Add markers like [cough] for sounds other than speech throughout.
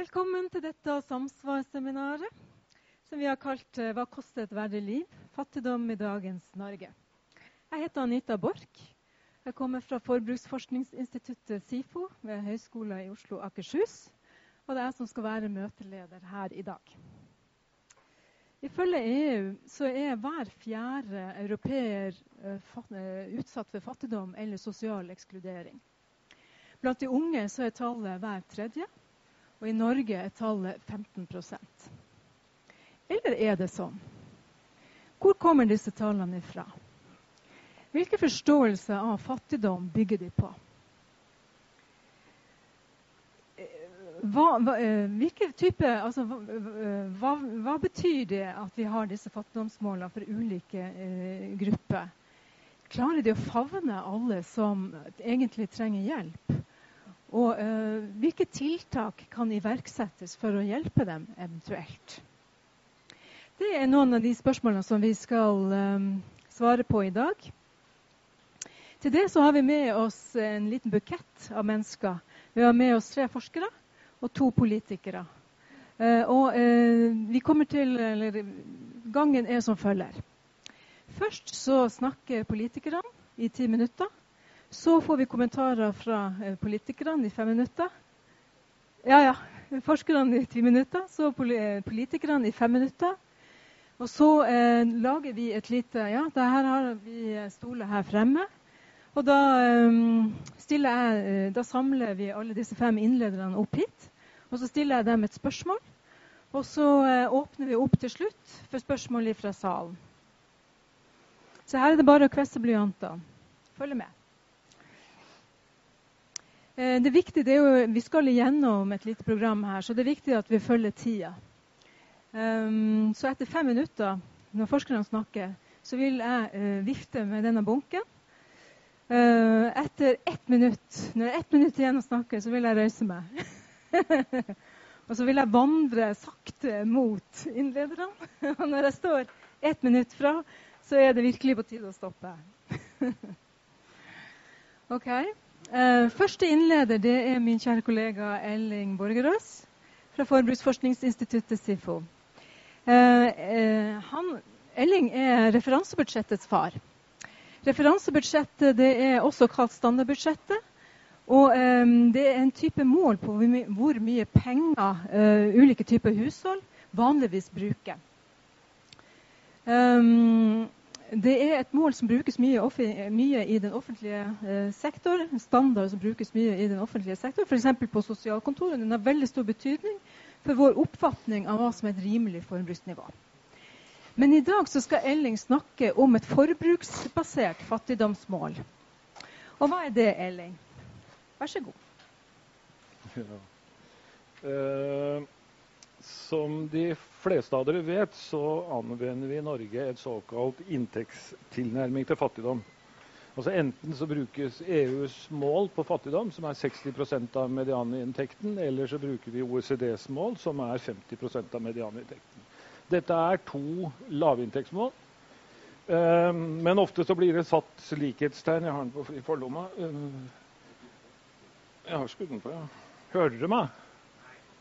Velkommen til dette samsvarsseminaret som vi har kalt eh, 'Hva koster et verdig liv? Fattigdom i dagens Norge'. Jeg heter Anita Borch. Jeg kommer fra Forbruksforskningsinstituttet SIFO ved Høgskolen i Oslo Akershus. Og det er jeg som skal være møteleder her i dag. Ifølge EU så er hver fjerde europeer eh, eh, utsatt for fattigdom eller sosial ekskludering. Blant de unge så er tallet hver tredje. Og i Norge er tallet 15% Eller er det sånn? Hvor kommer disse tallene ifra? Hvilke forståelser av fattigdom bygger de på? Hva, hva, eh, type, altså, hva, hva, betyr det at vi har disse fattigdomsmålene for ulike eh, grupper? Klarer de å favne alle som egentlig trenger hjelp? Og uh, hvilke tiltak kan iverksettes for å hjelpe dem eventuelt? Det er noen av de spørsmålene som vi skal um, svare på i dag. Til det så har vi med oss en liten bukett av mennesker. Vi har med oss tre forskere og to politikere. Uh, og uh, vi kommer til, eller Gangen er som følger. Først så snakker politikerne i ti minutter. Så får vi kommentarer fra eh, politikerne i fem minutter. Ja, ja. Forskerne i ti minutter. Så eh, politikerne i fem minutter. Og så eh, lager vi et lite Ja, her har vi stoler her fremme. Og da, eh, jeg, eh, da samler vi alle disse fem innlederne opp hit. Og så stiller jeg dem et spørsmål. Og så eh, åpner vi opp til slutt for spørsmål fra salen. Så her er det bare å kvesse blyantene. Følg med. Eh, det viktige det er jo, Vi skal igjennom et lite program her, så det er viktig at vi følger tida. Um, så etter fem minutter, når forskerne snakker, så vil jeg uh, vifte med denne bunken. Uh, etter ett minutt, når det er ett minutt igjen å snakke, så vil jeg røyse meg. [laughs] og så vil jeg vandre sakte mot innlederne. [laughs] og når jeg står ett minutt fra, så er det virkelig på tide å stoppe. [laughs] OK. Uh, første innleder det er min kjære kollega Elling Borgerås fra Forbruksforskningsinstituttet SIFO. Uh, uh, han, Elling er referansebudsjettets far. Referansebudsjettet det er også kalt standardbudsjettet. Og det er en type mål på hvor mye penger ulike typer hushold vanligvis bruker. Um, det er et mål som brukes mye, mye i den offentlige eh, sektor. En standard som brukes mye i den offentlige sektor, f.eks. på sosialkontoret. Den har veldig stor betydning for vår oppfatning av hva som er et rimelig forbruksnivå. Men i dag skal Elling snakke om et forbruksbasert fattigdomsmål. Og hva er det, Elling? Vær så god. Ja. Uh, som de fleste av dere vet, så anvender vi i Norge et såkalt inntektstilnærming til fattigdom. Altså Enten så brukes EUs mål på fattigdom, som er 60% av medianinntekten, eller så bruker vi OECDs mål, som er 50% av medianinntekten. Dette er to lavinntektsmål. Eh, men ofte så blir det satt likhetstegn. Jeg har den på, i forlomma. Eh, jeg har skrudd den på, ja. Hører dere meg?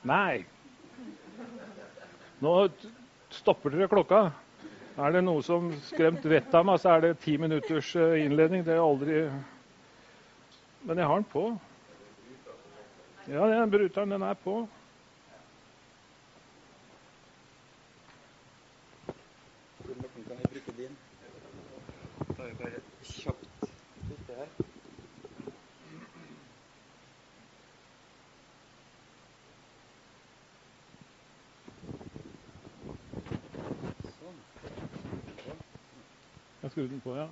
Nei. Nå stopper dere klokka. Er det noe som skremt vettet av meg, så er det ti minutters eh, innledning. Det er aldri Men jeg har den på. Ja, den bruteren, den er på. Kan jeg bruke din? Da er jeg bare kjapt her. Jeg skrur den på, ja.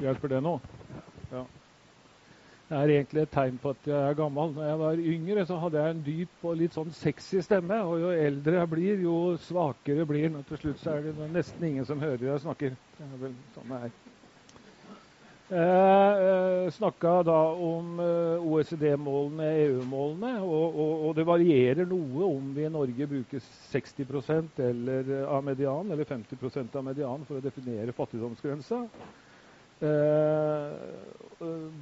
Hjelper det nå? Ja. Det er egentlig et tegn på at jeg er gammel. Når jeg var yngre, så hadde jeg en dyp og litt sånn sexy stemme. Og jo eldre jeg blir, jo svakere blir den. Til slutt så er det nesten ingen som hører jeg snakker. Det er vel sånn det er. Jeg eh, snakka da om eh, OECD-målene, EU-målene, og, og, og, det varierer noe om vi i Norge bruker 60% eller, eh, av median eller 50 av median for å definere fattigdomsgrensa.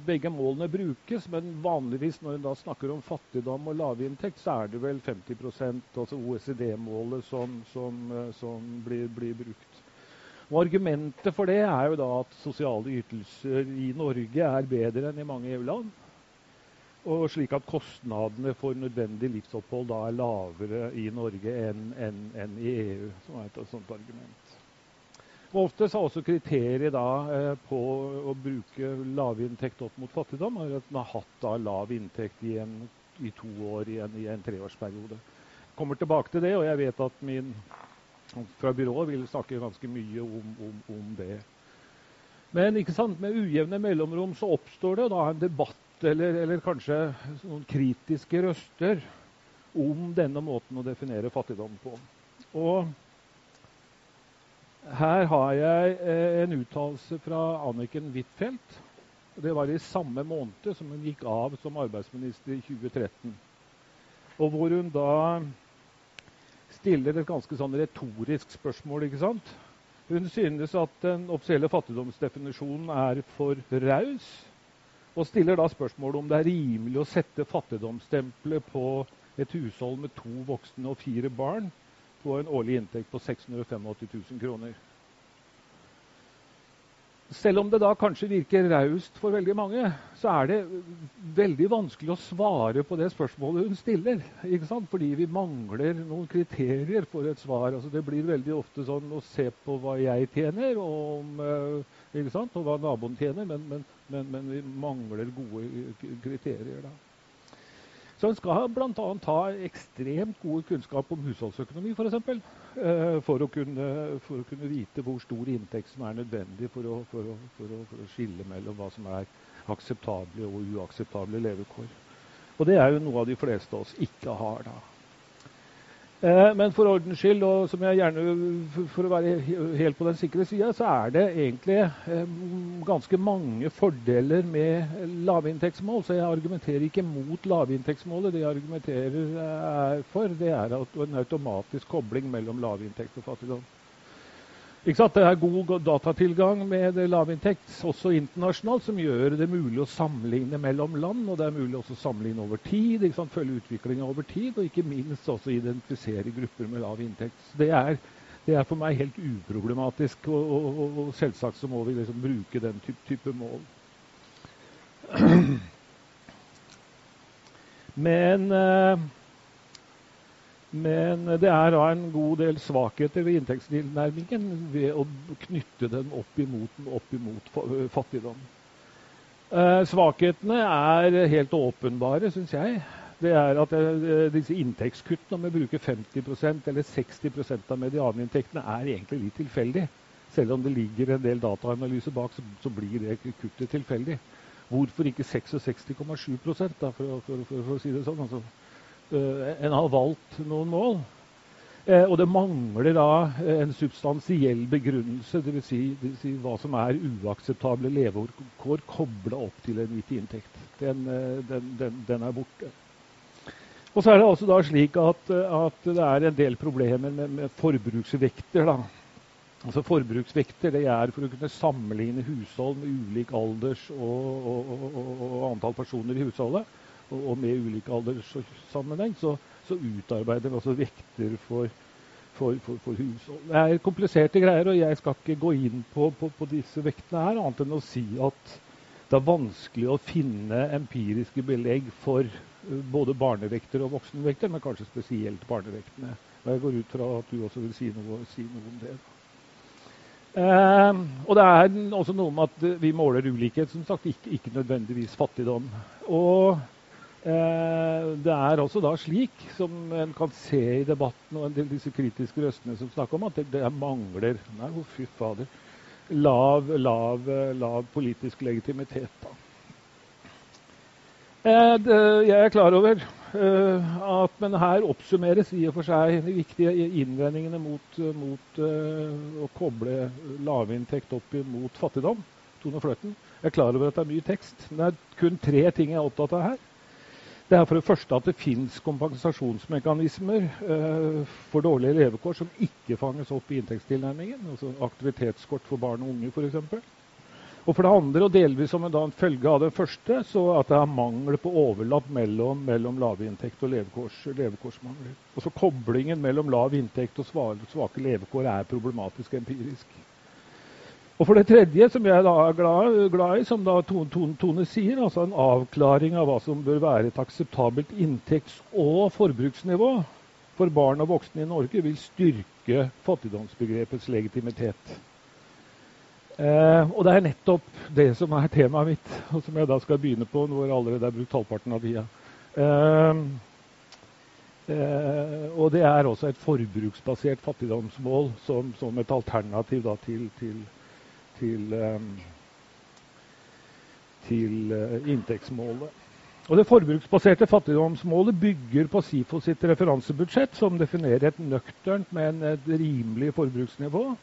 begge målene brukes, men vanligvis når en snakker om fattigdom og lavinntekt, så er det vel 50 altså OECD-målet, som, som, som blir, blir, brukt. Og Argumentet for det er jo da at sosiale ytelser i Norge er bedre enn i mange EU-land. Og slik at kostnadene for nødvendig livsopphold da er lavere i Norge enn, enn, enn i EU, som er et sånt argument. Og Oftest er også kriteriet da, eh, på å bruke lavinntekt opp mot fattigdom er at man har hatt da lav inntekt i, en, i to år i en, i en treårsperiode. Jeg kommer tilbake til det, og jeg vet at min fra byrået vil snakke ganske mye om, om, om det. Men med ujevne mellomrom så oppstår det da en debatt eller, eller kanskje noen kritiske røster om denne måten å definere fattigdom på. Og her har jeg eh, en uttalelse fra Anniken Huitfeldt. Det var i samme måned som hun gikk av som arbeidsminister i 2013. Og hvor hun da stiller et ganske sånn retorisk spørsmål. ikke sant? Hun synes at den offisielle fattigdomsdefinisjonen er for raus, og stiller da spørsmålet om det er rimelig å sette fattigdomsstempelet på et hushold med to voksne og fire barn på en årlig inntekt på 685 000 kroner. Selv om det da kanskje virker raust for veldig mange, så er det veldig vanskelig å svare på det spørsmålet hun stiller. Fordi vi mangler noen kriterier for et svar. Altså, det blir veldig ofte sånn å se på hva jeg tjener, og, eh, og hva naboen tjener, men, men, men, men vi mangler gode kriterier. da. Så en skal bl.a. ha ekstremt god kunnskap om husholdsøkonomi, f.eks. Eh, for, å kunne, for å kunne vite hvor stor inntekt som er nødvendig for å, for å, for å skille mellom hva som er akseptable og uakseptable levekår. Og det er jo noe av de fleste av oss ikke har. da. Eh, men for ordens skyld, og som jeg gjerne, for å være helt på den sikre sida, så er det egentlig eh, ganske mange fordeler med lavinntektsmål. Så jeg argumenterer ikke mot lavinntektsmålet. Det jeg argumenterer eh, for, det er en automatisk kobling mellom lavinntekt og fattigdom. Det er god datatilgang med lavinntekt, også internasjonalt, som gjør det mulig å sammenligne mellom land. Og det er mulig også å sammenligne over tid, følge utviklinga over tid, og ikke minst også identifisere grupper med lav inntekt. Det er, det er for meg helt uproblematisk, og, og, og, og selvsagt så må vi liksom bruke den type, type mål. [clears throat] Men eh, men det er da en god del svakheter ved inntektstilnærmingen ved å knytte den opp imot, opp imot fattigdom. Eh, svakhetene er helt åpenbare, syns jeg. Det er at eh, disse inntektskuttene, om vi bruker 50% eller 60% av medianinntektene, er egentlig litt tilfeldig. Selv om det ligger en del dataanalyse bak, så, så blir det kuttet tilfeldig. Hvorfor ikke 66,7 for, for, for, for, å si det sånn? Altså, Eh, en har valgt noen mål. Eh, og det mangler da eh, en substansiell begrunnelse, dvs. Si, det vil si hva som er uakseptable levekår kobla opp til en gitt inntekt. Den, den, den, den, er borte. Og så er det altså da slik at, at det er en del problemer med, med forbruksvekter. da. Altså Forbruksvekter det er for å kunne sammenligne hushold med ulik alders og, og, og, og antall personer i husholdet og, med ulike alderssammenheng, så, så utarbeider vi altså vekter for, for, for, for, hushold. Det er kompliserte greier, og jeg skal ikke gå inn på, på, på, disse vektene her, annet enn å si at det er vanskelig å finne empiriske belegg for eh, både barnevekter og voksenvekter, men kanskje spesielt barnevektene. Og jeg går ut fra at du også vil si noe, si noe om det. Eh, og det er også noe med at vi måler ulikhet, som sagt, ikke, ikke nødvendigvis fattigdom. Og det er også da slik, som en kan se i debatten og en del disse kritiske røstene som snakker om, at det, det mangler nei, oh, fy fader, lav, lav, lav politisk legitimitet. Da. Eh, jeg er klar over at Men her oppsummeres i og for seg de viktige innvendingene mot, mot å koble lavinntekt opp mot fattigdom. Tone Fløtten. Jeg er klar over at det er mye tekst, men det er kun tre ting jeg er opptatt av her. Det er for det første at det fins kompensasjonsmekanismer eh, for dårlige levekår som ikke fanges opp i inntektstilnærmingen. Altså aktivitetskort for barn og unge f.eks. Og for det andre, og delvis som en følge av det første, så at det er mangel på overlapp mellom, mellom lavinntekt og levekårs, levekårsmangler. Også koblingen mellom lav inntekt og svake levekår er problematisk empirisk. Og for det tredje, som jeg da er glad, glad i, som da Tone, Tone, sier, altså en avklaring av hva som bør være et akseptabelt inntekts- og forbruksnivå for barn og voksne i Norge, vil styrke fattigdomsbegrepets legitimitet. Eh, og det er nettopp det som er temaet mitt, og som jeg da skal begynne på når jeg allerede har brukt halvparten av tida. Eh, eh, og det er også et forbruksbasert fattigdomsmål som, som et alternativ da, til, til, til, til eh, inntektsmålet. Og Det forbruksbaserte fattigdomsmålet bygger på SIFO sitt referansebudsjett, som definerer et nøkternt, men et rimelig forbruksnivå.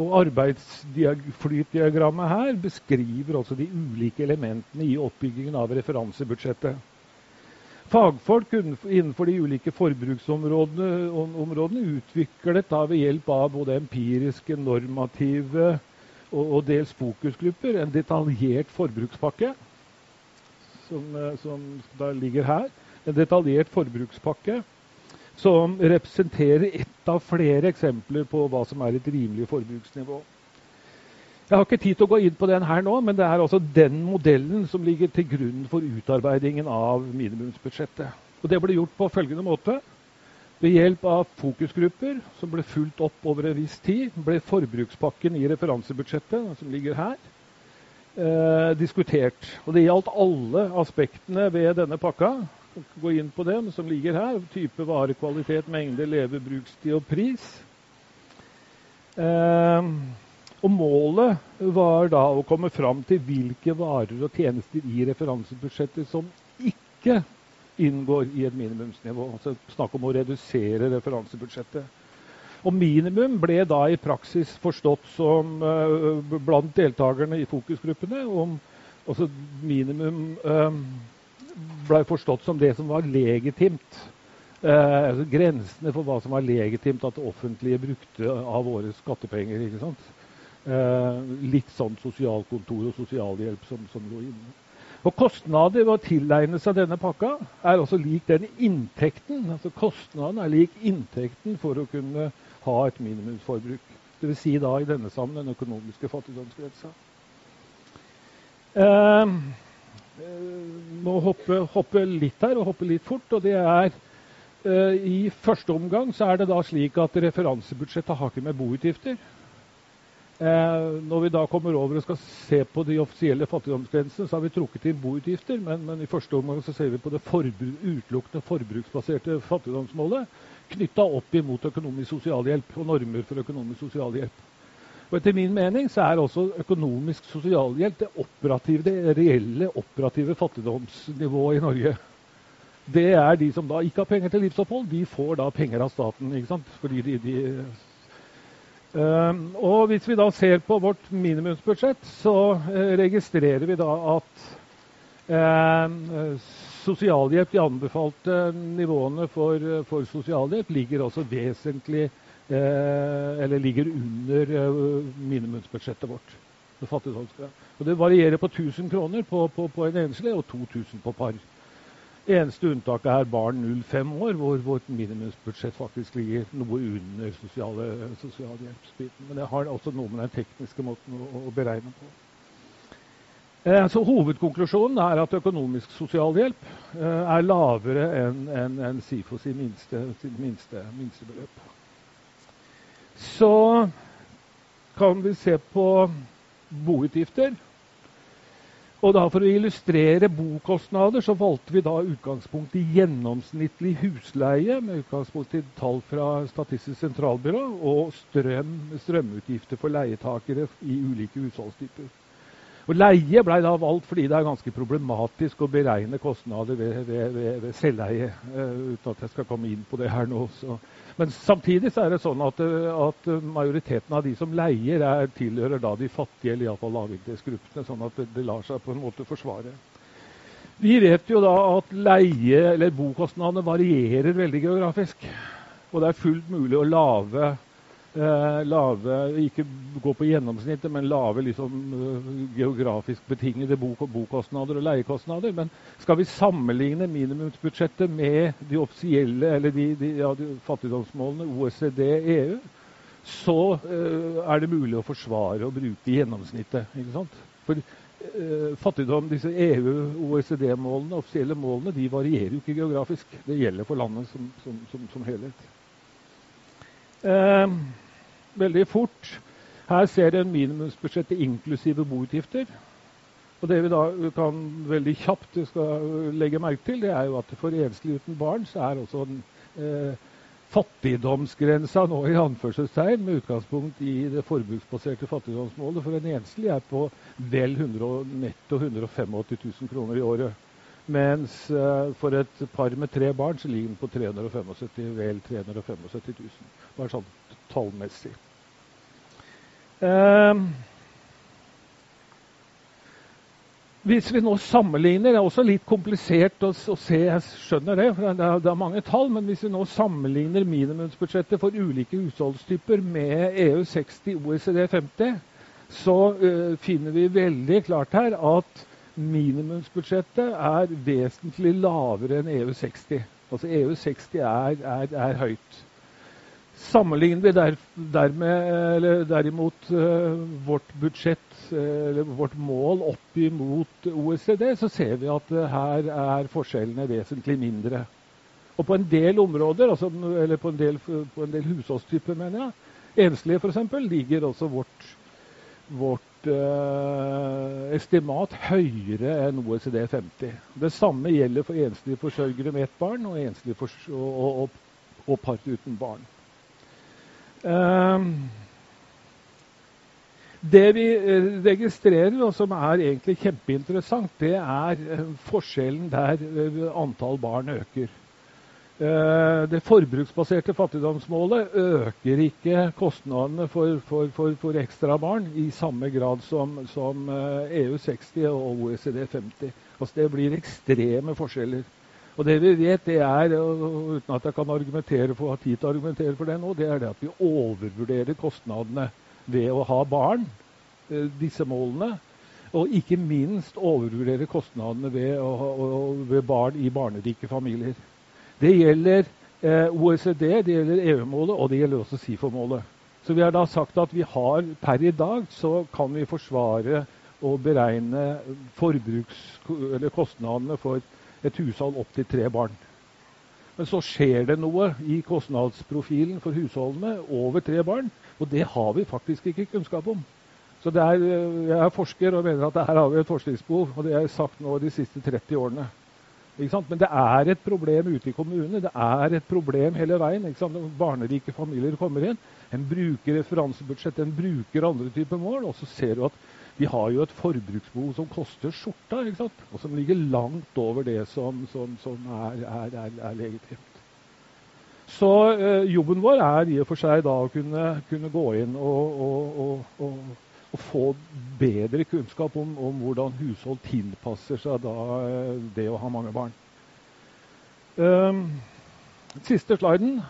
Og Arbeidsflytdiagrammet her beskriver også de ulike elementene i oppbyggingen av referansebudsjettet. Fagfolk innenfor de ulike forbruksområdene utviklet da ved hjelp av både empiriske, normative og, og dels fokusgrupper en detaljert forbrukspakke, som, eh, som da ligger her. En detaljert forbrukspakke som representerer ett av flere eksempler på hva som er et rimelig forbruksnivå. Jeg har ikke tid til å gå inn på den her nå, men det er altså den modellen som ligger til grunn for utarbeidingen av minimumsbudsjettet. Og Det ble gjort på følgende måte. Ved hjelp av fokusgrupper som ble fulgt opp over en viss tid, ble forbrukspakken i referansebudsjettet, som ligger her, eh, diskutert. Og Det gjaldt alle aspektene ved denne pakka gå inn på dem som ligger her. Type vare, kvalitet, mengde, levebrukstid og pris. Eh, og målet var da å komme fram til hvilke varer og tjenester i referansebudsjettet som ikke inngår i et minimumsnivå. Altså snakk om å redusere referansebudsjettet. Og minimum ble da i praksis forstått som uh, blant deltakerne i fokusgruppene om altså minimum uh, blei forstått som det som var legitimt. Eh, altså grensene for hva som var legitimt at det offentlige brukte av våre skattepenger. ikke sant? Eh, litt sånn sosialkontor og sosialhjelp som, som lå inne. Og Kostnader ved å tilegne seg denne pakka er også lik den inntekten. altså Kostnaden er lik inntekten for å kunne ha et minimumsforbruk. Dvs. Si da i denne sammen den økonomiske fattigdomsgrensa. Eh, Eh, må hoppe, hoppe, litt her, og hoppe litt fort. og det er eh, I første omgang så er det da slik at referansebudsjettet har ikke med boutgifter. Uh, når vi da kommer over og skal se på de offisielle fattigdomsgrensene, så har vi trukket inn boutgifter, men, men, i første omgang så ser vi på det forbruk, utelukkende forbruksbaserte fattigdomsmålet knytta opp imot økonomisk sosialhjelp og normer for økonomisk sosialhjelp. Og Etter min mening så er også økonomisk sosialhjelp det operative, det reelle operative fattigdomsnivået i Norge. Det er de som da ikke har penger til livsopphold, de får da penger av staten. ikke sant? Fordi de, de og Hvis vi da ser på vårt minimumsbudsjett, så uh, registrerer vi da at uh, sosialhjelp, de anbefalte nivåene for, for sosialhjelp, ligger også vesentlig Eh, eller ligger under eh, minimumsbudsjettet vårt. Og Det varierer på 1000 kroner på, på, på en enslig og 2000 på par. Eneste unntaket er barn 0-5 år, hvor vårt minimumsbudsjett faktisk ligger noe under sosiale, sosialhjelpsbiten. Men det har også noe med den tekniske måten å, å beregne på. Eh, så Hovedkonklusjonen er at økonomisk sosialhjelp eh, er lavere enn en, en SIFO sin minste, sin minste, minstebeløp så kan vi se på boutgifter. Og da For å illustrere bokostnader så valgte vi da utgangspunkt i gjennomsnittlig husleie med utgangspunkt i tall fra Statistisk sentralbyrå og strøm, strømutgifter for leietakere i ulike husholdstyper. Og Leie ble da valgt fordi det er ganske problematisk å beregne kostnader ved, ved, ved, ved selveie. Uh, uten at jeg skal komme inn på det her nå. Så. Men samtidig så er det sånn at, eh, at majoriteten av de som leier, er, tilhører da de fattige eller iallfall lavinntektsgruppene. Sånn at det, lar seg på en måte forsvare. Vi vet jo da at leie- eller bokostnadene varierer veldig geografisk. Og det er fullt mulig å lage Eh, lave, ikke gå på gjennomsnittet, men lave liksom, uh, geografisk betingede bok bokostnader og leiekostnader. Men skal vi sammenligne minimumsbudsjettet med de offisielle eller de, de, ja, de fattigdomsmålene OECD, EU, så eh, er det mulig å forsvare å bruke gjennomsnittet. ikke sant? For uh, fattigdom, disse EU-OECD-målene, offisielle målene, de varierer jo ikke geografisk. Det gjelder for landet som, som, som, som helhet. Eh, veldig fort. Her ser en minimumsbudsjettet inklusive boutgifter. Og det vi da kan veldig kjapt skal legge merke til, det er jo at for enslige uten barn så er også den, eh, fattigdomsgrensa nå i anførselstegn med utgangspunkt i det forbruksbaserte fattigdomsmålet for en enslig er på vel 100, netto 185 000 kroner i året. Mens uh, for et par med tre barn så ligger den på 375, vel 375 000. Bare sånn tallmessig. Uh, hvis vi nå sammenligner Det er også litt komplisert å, å se, jeg skjønner det, for det er, det er, mange tall. Men hvis vi nå sammenligner minimumsbudsjettet for ulike husholdstyper med EU60, OECD 50, så uh, finner vi veldig klart her at minimumsbudsjettet er vesentlig lavere enn EU60. Altså EU60 er, er, er høyt. Sammenligner vi der, dermed, derimot uh, vårt budsjett, eller vårt mål opp imot OECD, så ser vi at uh, her er forskjellene vesentlig mindre. Og på en del områder, altså, eller på en del, på en del husholdstyper, mener jeg, enslige f.eks., ligger også vårt, vårt estimat høyere enn OECD 50. Det samme gjelder for enslige forsørgere med ett barn og, og, og, og, par uten barn. Uh, det vi eh, registrerer, og som er egentlig kjempeinteressant, det er forskjellen der antall barn øker. Eh, det forbruksbaserte fattigdomsmålet øker ikke kostnadene for, for, for, for ekstra barn i samme grad som, som EU60 eh, e og OECD 50. Altså det blir ekstreme forskjeller. Og det vi vet, det er, uten at jeg kan argumentere for, ha tid til å argumentere for det nå, det er det at vi overvurderer kostnadene ved å ha barn, eh, disse målene. Og ikke minst overvurderer kostnadene ved, å, ved barn i barnerike familier. Det gjelder eh, OECD, det gjelder EU-målet, og det gjelder også SIFO-målet. Så vi har da sagt at vi har per i dag så kan vi forsvare og beregne kostnadene for et hushold opp til tre barn. Men så skjer det noe i kostnadsprofilen for husholdene over tre barn, og det har vi faktisk ikke kunnskap om. Så er, Jeg er forsker og mener at her har vi et forskningsbehov, og det har jeg sagt nå de siste 30 årene. Men det er et problem ute i kommunene. Det er et problem hele veien. Når barnerike familier kommer inn, en bruker referansebudsjett, en bruker andre typer mål, og så ser du at vi har jo et forbruksbehov som koster skjorta, og som ligger langt over det som, som, som er, er, er, er, legitimt. Så øh, jobben vår er i og for seg da å kunne, kunne gå inn og, og, og, og få bedre kunnskap om, om, hvordan hushold tilpasser seg da, eh, det å ha mange barn. Um, siste sliden.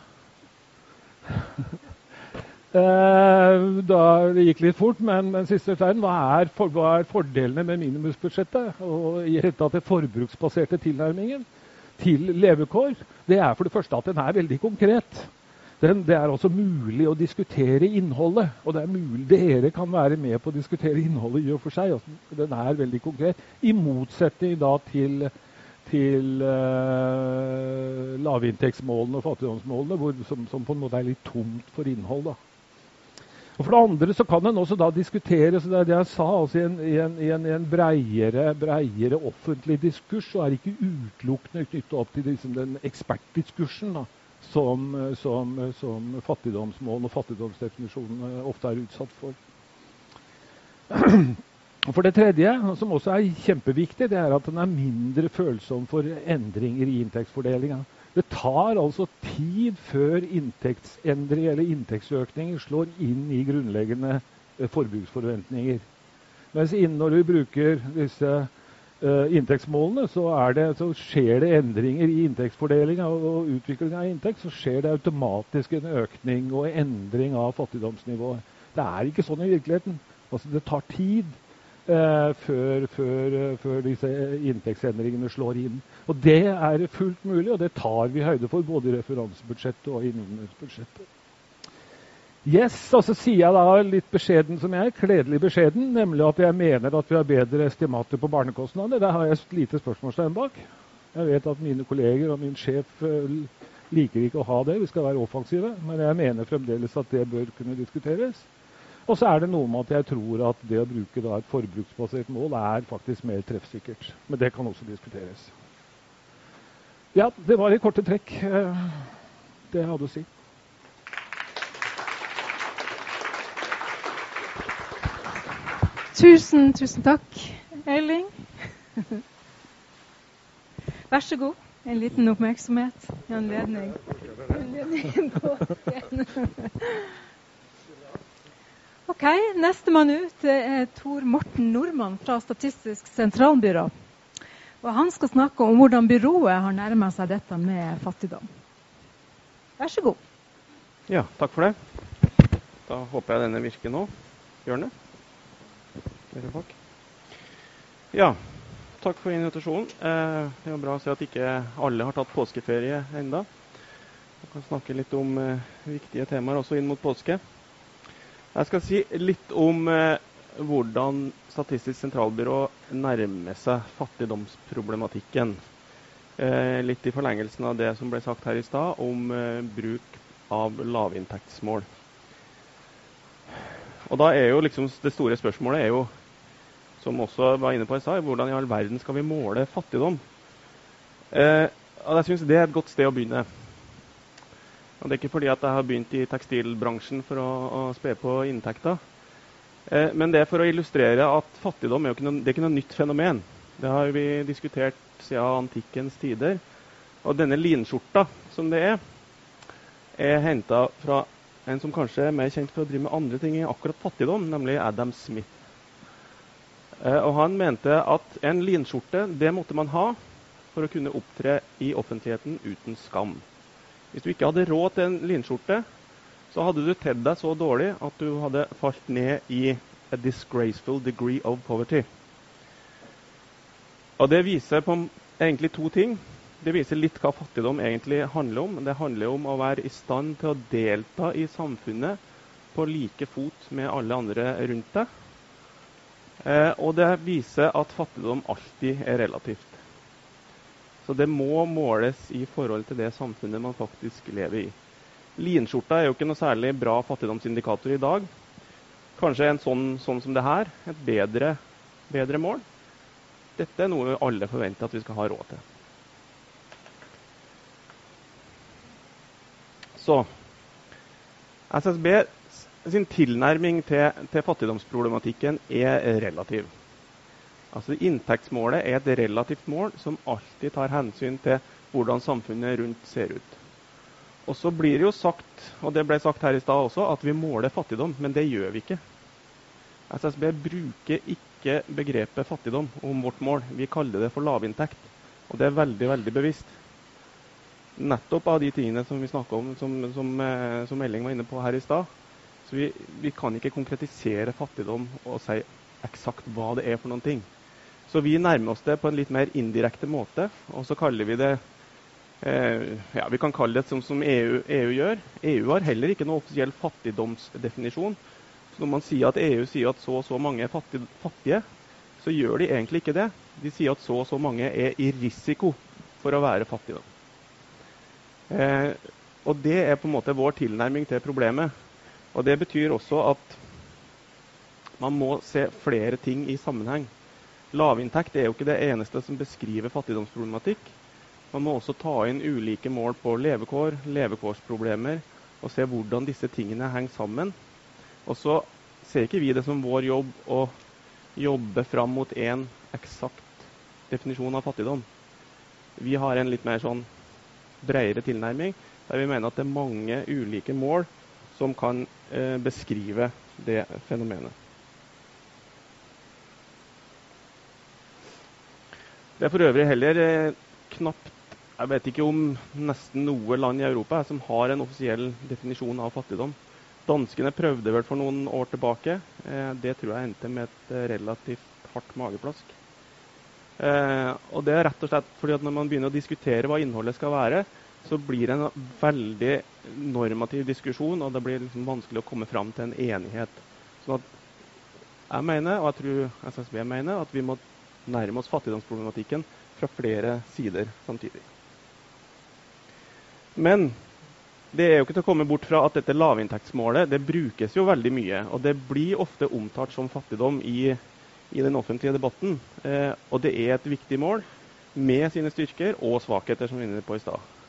Uh, [laughs] da, det gikk litt fort, men, men siste sliden. Hva er, for, hva er, fordelene med minimumsbudsjettet og i hele den forbruksbaserte tilnærmingen til levekår? Det er for det første at den er veldig konkret den, det er også mulig å diskutere innholdet. Og det er mulig dere kan være med på å diskutere innholdet i og for seg. Den er veldig konkret. I motsetning da til, til uh, lavinntektsmålene og fattigdomsmålene, hvor, som, som, på en måte er litt tomt for innhold. da. Og For det andre så kan en også da diskutere så det er det jeg sa, altså i en, en, en, en breiere, breiere, offentlig diskurs, så er ikke utelukkende knyttet opp til liksom den ekspertdiskursen. da som, som, som fattigdomsmål og fattigdomsdefinisjonene ofte er utsatt for. [clears throat] For det tredje, som også er kjempeviktig, det er at den er mindre følsom for endringer i inntektsfordelinga. Det tar altså tid før inntektsendringer eller inntektsøkninger slår inn i grunnleggende eh, forbruksforventninger. Mens når vi bruker disse inntektsmålene, så, det, så, skjer det endringer i inntektsfordelinga og, utviklinga av inntekt. Så skjer det automatisk en økning og endring av fattigdomsnivået. Det er ikke sånn i virkeligheten. Altså, det tar tid uh, før, før, uh, før, disse inntektsendringene slår inn. Og det er fullt mulig, og det tar vi høyde for både i referansebudsjettet og innenriksbudsjettet. Yes, og så sier jeg da litt beskjeden som jeg, kledelig beskjeden, nemlig at jeg mener at vi har bedre estimater på barnekostnader. Der har jeg et lite spørsmålstegn bak. Jeg vet at mine kolleger og min sjef eh, liker ikke å ha det, vi skal være offensive. Men jeg mener fremdeles at det bør kunne diskuteres. Og så er det noe med at jeg tror at det å bruke et forbruksbasert mål er faktisk mer treffsikkert. Men det kan også diskuteres. Ja, det var i korte trekk eh, det jeg hadde å si. Tusen, tusen takk, Eiling. [laughs] Vær så god. En liten oppmerksomhet i anledning. [laughs] Ok, Nestemann ut er Tor Morten Nordmann fra Statistisk sentralbyrå. Og Han skal snakke om hvordan byrået har nærma seg dette med fattigdom. Vær så god. Ja, takk for det. Da håper jeg denne virker nå. Gjør den det? Ja, takk for invitasjonen. Eh, det er bra å se at ikke alle har tatt påskeferie enda. Vi kan snakke litt om eh, viktige temaer også inn mot påske. Jeg skal si litt om eh, hvordan Statistisk sentralbyrå nærmer seg fattigdomsproblematikken. Eh, litt i forlengelsen av det som ble sagt her i stad om eh, bruk av lavinntektsmål. Og da er jo liksom Det store spørsmålet er jo som også var inne på i stad, hvordan i all verden skal vi måle fattigdom? Eh, og Jeg syns det er et godt sted å begynne. Og Det er ikke fordi at jeg har begynt i tekstilbransjen for å, å spe på inntekter. Eh, men det er for å illustrere at fattigdom er, noe, det er ikke noe nytt fenomen. Det har vi diskutert siden antikkens tider. Og denne linskjorta som det er, er henta fra en som kanskje er mer kjent for å drive med andre ting i akkurat fattigdom, nemlig Adam Smith. Eh, og han mente at en linskjorte det måtte man ha for å kunne opptre i offentligheten uten skam. Hvis du ikke hadde råd til en linskjorte, så hadde du tedd deg så dårlig at du hadde falt ned i a disgraceful degree of poverty. Og Det viser på egentlig to ting. Det viser litt hva fattigdom egentlig handler om. Det handler om å være i stand til å delta i samfunnet på like fot med alle andre rundt deg. Eh, og det viser at fattigdom alltid er relativt. Så det må måles i forhold til det samfunnet man faktisk lever i. Linskjorta er jo ikke noe særlig bra fattigdomsindikator i dag. Kanskje en sånn, sånn som det her, et bedre, bedre mål. Dette er noe alle forventer at vi skal ha råd til. Så SSB sin tilnærming til, til, fattigdomsproblematikken er relativ. Altså Inntektsmålet er et relativt mål som alltid tar hensyn til hvordan samfunnet rundt ser ut. Og så blir det jo sagt, og det ble sagt her i stad også, at vi måler fattigdom. Men det gjør vi ikke. SSB bruker ikke begrepet fattigdom om vårt mål. Vi kaller det for lavinntekt. Og det er veldig, veldig bevisst. Nettopp av de tingene som vi snakka om, som, som, eh, som Elling var inne på her i stad så vi, vi, kan ikke konkretisere fattigdom og si eksakt hva det er for noen ting. Så vi nærmer oss det på en litt mer indirekte måte, og så kaller vi det eh, ja, Vi kan kalle det som, som EU, EU, gjør. EU har heller ikke noen offisiell fattigdomsdefinisjon. Så når man sier at EU sier at så og så mange er fattige, fattige, så gjør de egentlig ikke det. De sier at så og så mange er i risiko for å være fattige. Eh, og det er på en måte vår tilnærming til problemet. Og Det betyr også at man må se flere ting i sammenheng. Lavinntekt er jo ikke det eneste som beskriver fattigdomsproblematikk. Man må også ta inn ulike mål på levekår, levekårsproblemer, og se hvordan disse tingene henger sammen. Og så ser ikke vi det som vår jobb å jobbe fram mot én eksakt definisjon av fattigdom. Vi har en litt mer sånn bredere tilnærming, der vi mener at det er mange ulike mål som kan beskrive det fenomenet. Det er for øvrig heller eh, knapt Jeg vet ikke om nesten noe land i Europa som har en offisiell definisjon av fattigdom. Danskene prøvde vel for noen år tilbake. Eh, det tror jeg endte med et eh, relativt hardt mageplask. Eh, og det er rett og slett fordi at når man begynner å diskutere hva innholdet skal være, så blir det en veldig normativ diskusjon, og det blir liksom vanskelig å komme fram til en enighet. At jeg mener, og jeg tror SSB mener, at vi må nærme oss fattigdomsproblematikken fra flere sider samtidig. Men det er jo ikke til å komme bort fra at dette lavinntektsmålet det brukes jo veldig mye. Og det blir ofte omtalt som fattigdom i, i den offentlige debatten. Eh, og det er et viktig mål med sine styrker og svakheter, som vi var inne på i stad.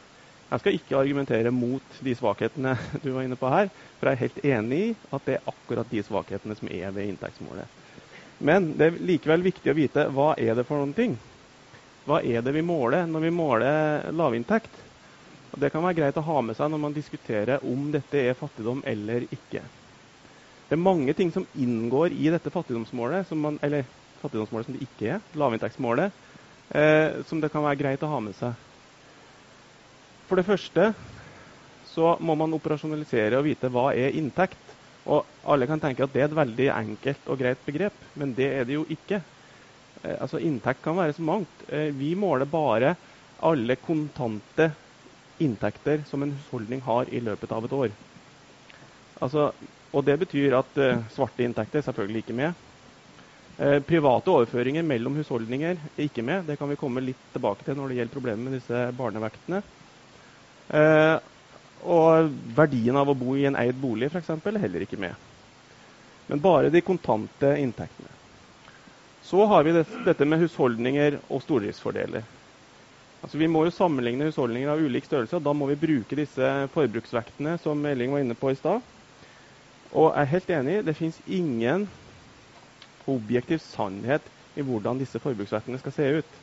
Jeg skal ikke argumentere mot de svakhetene du var inne på her, for jeg er helt enig i at det er akkurat de svakhetene som er ved inntektsmålet. Men det er likevel viktig å vite hva er det for noen ting. Hva er det vi måler når vi måler lavinntekt? Og Det kan være greit å ha med seg når man diskuterer om dette er fattigdom eller ikke. Det er mange ting som inngår i dette fattigdomsmålet, som man, eller fattigdomsmålet som det ikke er, lavinntektsmålet, eh, som det kan være greit å ha med seg. For det første så må man operasjonalisere og vite hva er inntekt. Og alle kan tenke at det er et veldig enkelt og greit begrep, men det er det jo ikke. Eh, altså Inntekt kan være så mangt. Eh, vi måler bare alle kontante inntekter som en husholdning har i løpet av et år. Altså, og Det betyr at eh, svarte inntekter selvfølgelig ikke med. Eh, private overføringer mellom husholdninger er ikke med. Det kan vi komme litt tilbake til når det gjelder problemet med disse barnevektene. Eh, og verdien av å bo i en eid bolig f.eks. er heller ikke med. Men bare de kontante inntektene. Så har vi dette med husholdninger og stordriftsfordeler. Altså, vi må jo sammenligne husholdninger av ulik størrelse, og da må vi bruke disse forbruksvektene som Elling var inne på i stad. Og jeg er helt enig, det fins ingen objektiv sannhet i hvordan disse forbruksvektene skal se ut.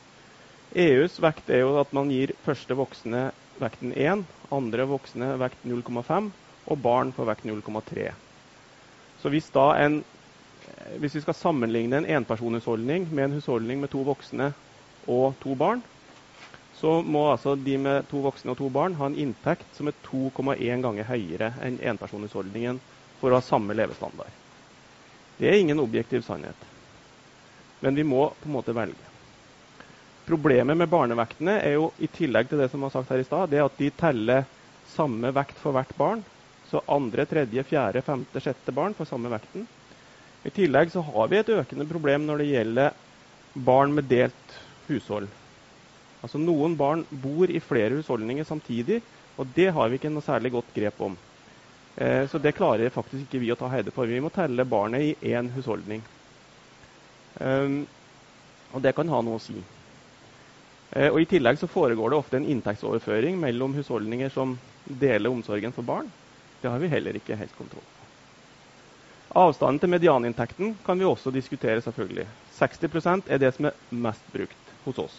EUs vekt er jo at man gir første voksne vekten 1, andre voksne vekt 0,5 og barn på vekt 0,3. Så hvis, en, hvis, vi skal sammenligne en enpersonhusholdning med en husholdning med to voksne og to barn, så må altså de med to voksne og to barn ha en inntekt som er 2,1 ganger høyere enn enpersonhusholdningen for å ha samme levestandard. Det er ingen objektiv sannhet. Men vi må på en måte velge. Problemet med barnevektene er jo i tillegg til det som var sagt her i stad, det at de teller samme vekt for hvert barn. Så andre, tredje, fjerde, femte, sjette barn får samme vekten. I tillegg så har vi et økende problem når det gjelder barn med delt hushold. Altså Noen barn bor i flere husholdninger samtidig, og det har vi ikke noe særlig godt grep om. Eh, så det klarer faktisk ikke vi å ta høyde for. Vi må telle barnet i én husholdning. Um, og det kan ha noe å si. Eh, og I tillegg så foregår det ofte en inntektsoverføring mellom husholdninger som deler omsorgen for barn. Det har vi heller ikke helt kontroll på. Avstanden til medianinntekten kan vi også diskutere. selvfølgelig. 60% er det som er mest brukt hos oss.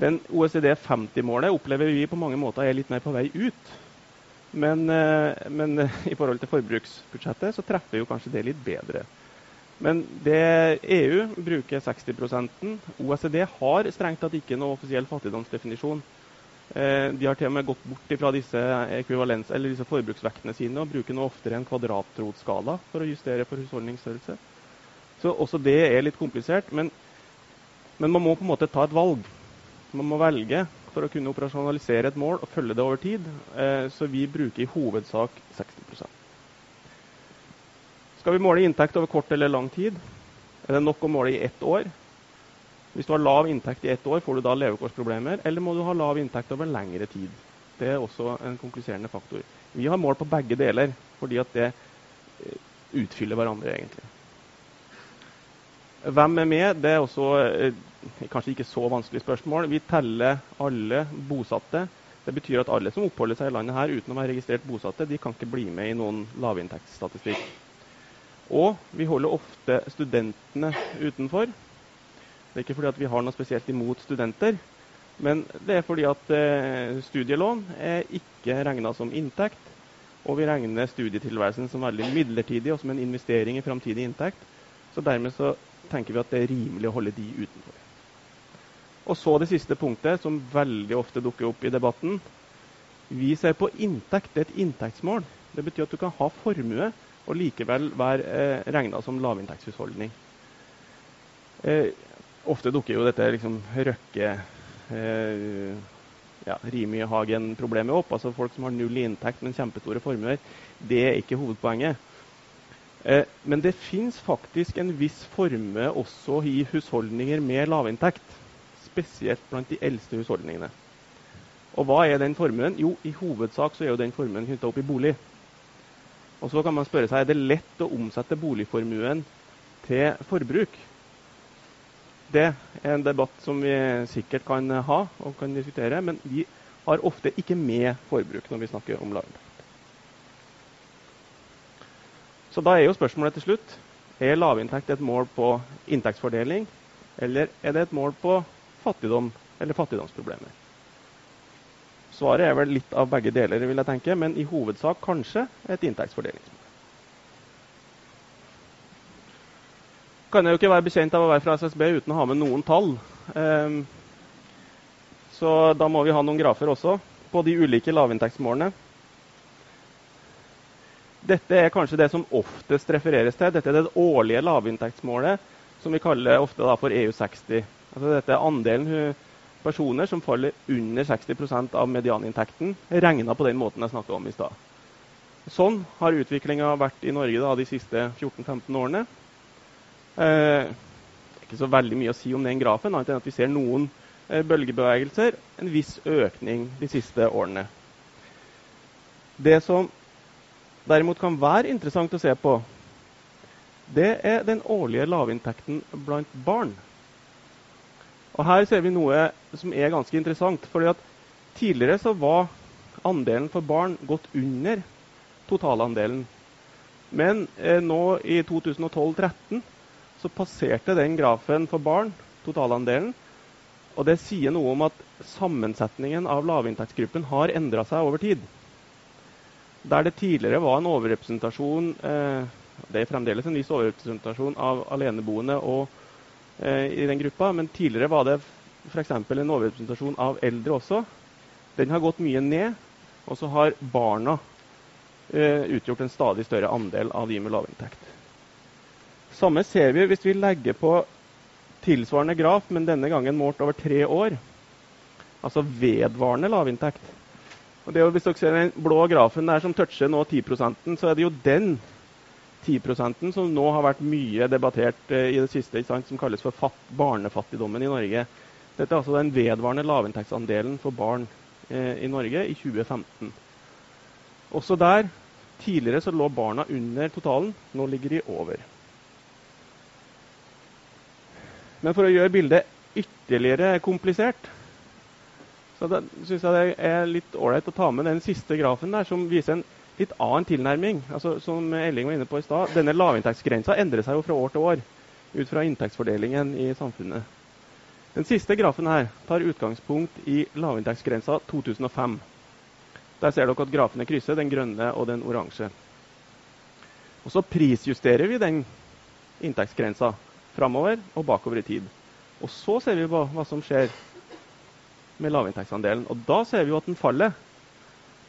Den OECD 50-målet opplever vi på mange måter er litt mer på vei ut. Men, eh, men i forhold til forbruksbudsjettet så treffer jo kanskje det litt bedre. Men det EU bruker 60% OECD har strengt tatt ikke noe offisiell fattigdomsdefinisjon. Eh, de har til og med gått bort fra disse, disse forbruksvektene sine og bruker nå oftere en kvadratrotskala for å justere for husholdningsstørrelse. Så også det er litt komplisert. Men, men man må på en måte ta et valg. Man må velge for å kunne operasjonalisere et mål og følge det over tid. Eh, så vi bruker i hovedsak 60 skal vi måle inntekt over kort eller lang tid? Er det nok å måle i ett år? Hvis du har lav inntekt i ett år, får du da levekårsproblemer? Eller må du ha lav inntekt over lengre tid? Det er også en konkluserende faktor. Vi har mål på begge deler, fordi at det eh, utfyller hverandre, egentlig. Hvem er med? Det er også eh, kanskje ikke så vanskelig spørsmål. Vi teller alle bosatte. Det betyr at alle som oppholder seg i landet her uten å være registrert bosatte, de kan ikke bli med i noen lavinntektsstatistikk. Og vi holder ofte studentene utenfor. Det er ikke fordi vi har noe spesielt imot studenter, men det er fordi at eh, studielån er ikke regna som inntekt. Og vi regner studietilværelsen som veldig midlertidig og som en investering i framtidig inntekt. Så dermed så tenker vi at det er rimelig å holde de utenfor. Og så det siste punktet, som veldig ofte dukker opp i debatten. Vi ser på inntekt. Det er et inntektsmål. Det betyr at du kan ha formue og likevel være eh, regna som lavinntektshusholdning. Eh, ofte dukker jo dette liksom Røkke eh, ja, Rimi-Hagen-problemet opp. altså Folk som har null inntekt, men kjempestore formuer. Det er ikke hovedpoenget. Eh, men det fins faktisk en viss formue også i husholdninger med lavinntekt. Spesielt blant de eldste husholdningene. Og hva er den formuen? Jo, i hovedsak så er jo den formuen knytta opp i bolig. Og så kan man spørre seg er det lett å omsette boligformuen til forbruk. Det er en debatt som vi sikkert kan ha og kan diskutere, men vi har ofte ikke med forbruk når vi snakker om lavinntekt. Så da er jo spørsmålet til slutt er lavinntekt et mål på inntektsfordeling, eller er det et mål på fattigdom eller fattigdomsproblemer? Svaret er vel litt av begge deler, vil jeg tenke, men i hovedsak kanskje et inntektsfordelingsmål. Kan jeg jo ikke være bekjent av å være fra SSB uten å ha med noen tall. Ehm, så da må vi ha noen grafer også på de ulike lavinntektsmålene. Dette er kanskje det som oftest refereres til. Dette er det årlige lavinntektsmålet som vi kaller ofte for EU60. Altså dette er andelen personer som faller under 60% av medianinntekten, regna på den måten jeg snakka om i stad. Sånn har utviklinga vært i Norge da, de siste 14-15 årene. Eh, ikke så veldig mye å si om den grafen, annet enn at vi ser noen eh, bølgebevegelser. En viss økning de siste årene. Det som derimot kan være interessant å se på, det er den årlige lavinntekten blant barn. Og Her ser vi noe som er ganske interessant. fordi at Tidligere så var andelen for barn gått under totalandelen. Men eh, nå i 2012-2013 så passerte den grafen for barn totalandelen. Og det sier noe om at sammensetningen av lavinntektsgruppen har endra seg over tid. Der det tidligere var en overrepresentasjon eh, Det er fremdeles en viss overrepresentasjon av aleneboende og, i den gruppa, men tidligere var det f.eks. en overrepresentasjon av eldre også. Den har gått mye ned, og så har barna eh, utgjort en stadig større andel av de med lavinntekt. Samme ser vi hvis vi legger på tilsvarende graf, men denne gangen målt over tre år. Altså vedvarende lavinntekt. Og det, hvis dere ser den blå grafen der som toucher nå 10% så er det jo den 10% som nå har vært mye debattert eh, i det siste, som kalles for barnefattigdommen i Norge. Dette er altså den vedvarende lavinntektsandelen for barn eh, i Norge i 2015. Også der Tidligere så lå barna under totalen, nå ligger de over. Men for å gjøre bildet ytterligere komplisert, så syns jeg det er litt ålreit å ta med den siste grafen der, som viser en litt annen tilnærming. Altså, som Elling var inne på i stad, Denne lavinntektsgrensa endrer seg jo fra år til år ut fra inntektsfordelingen i samfunnet. Den siste grafen her tar utgangspunkt i lavinntektsgrensa 2005. Der ser dere at grafene krysser, den grønne og den oransje. Og Så prisjusterer vi den inntektsgrensa framover og bakover i tid. Og så ser vi på hva som skjer med lavinntektsandelen. Og da ser vi jo at den faller.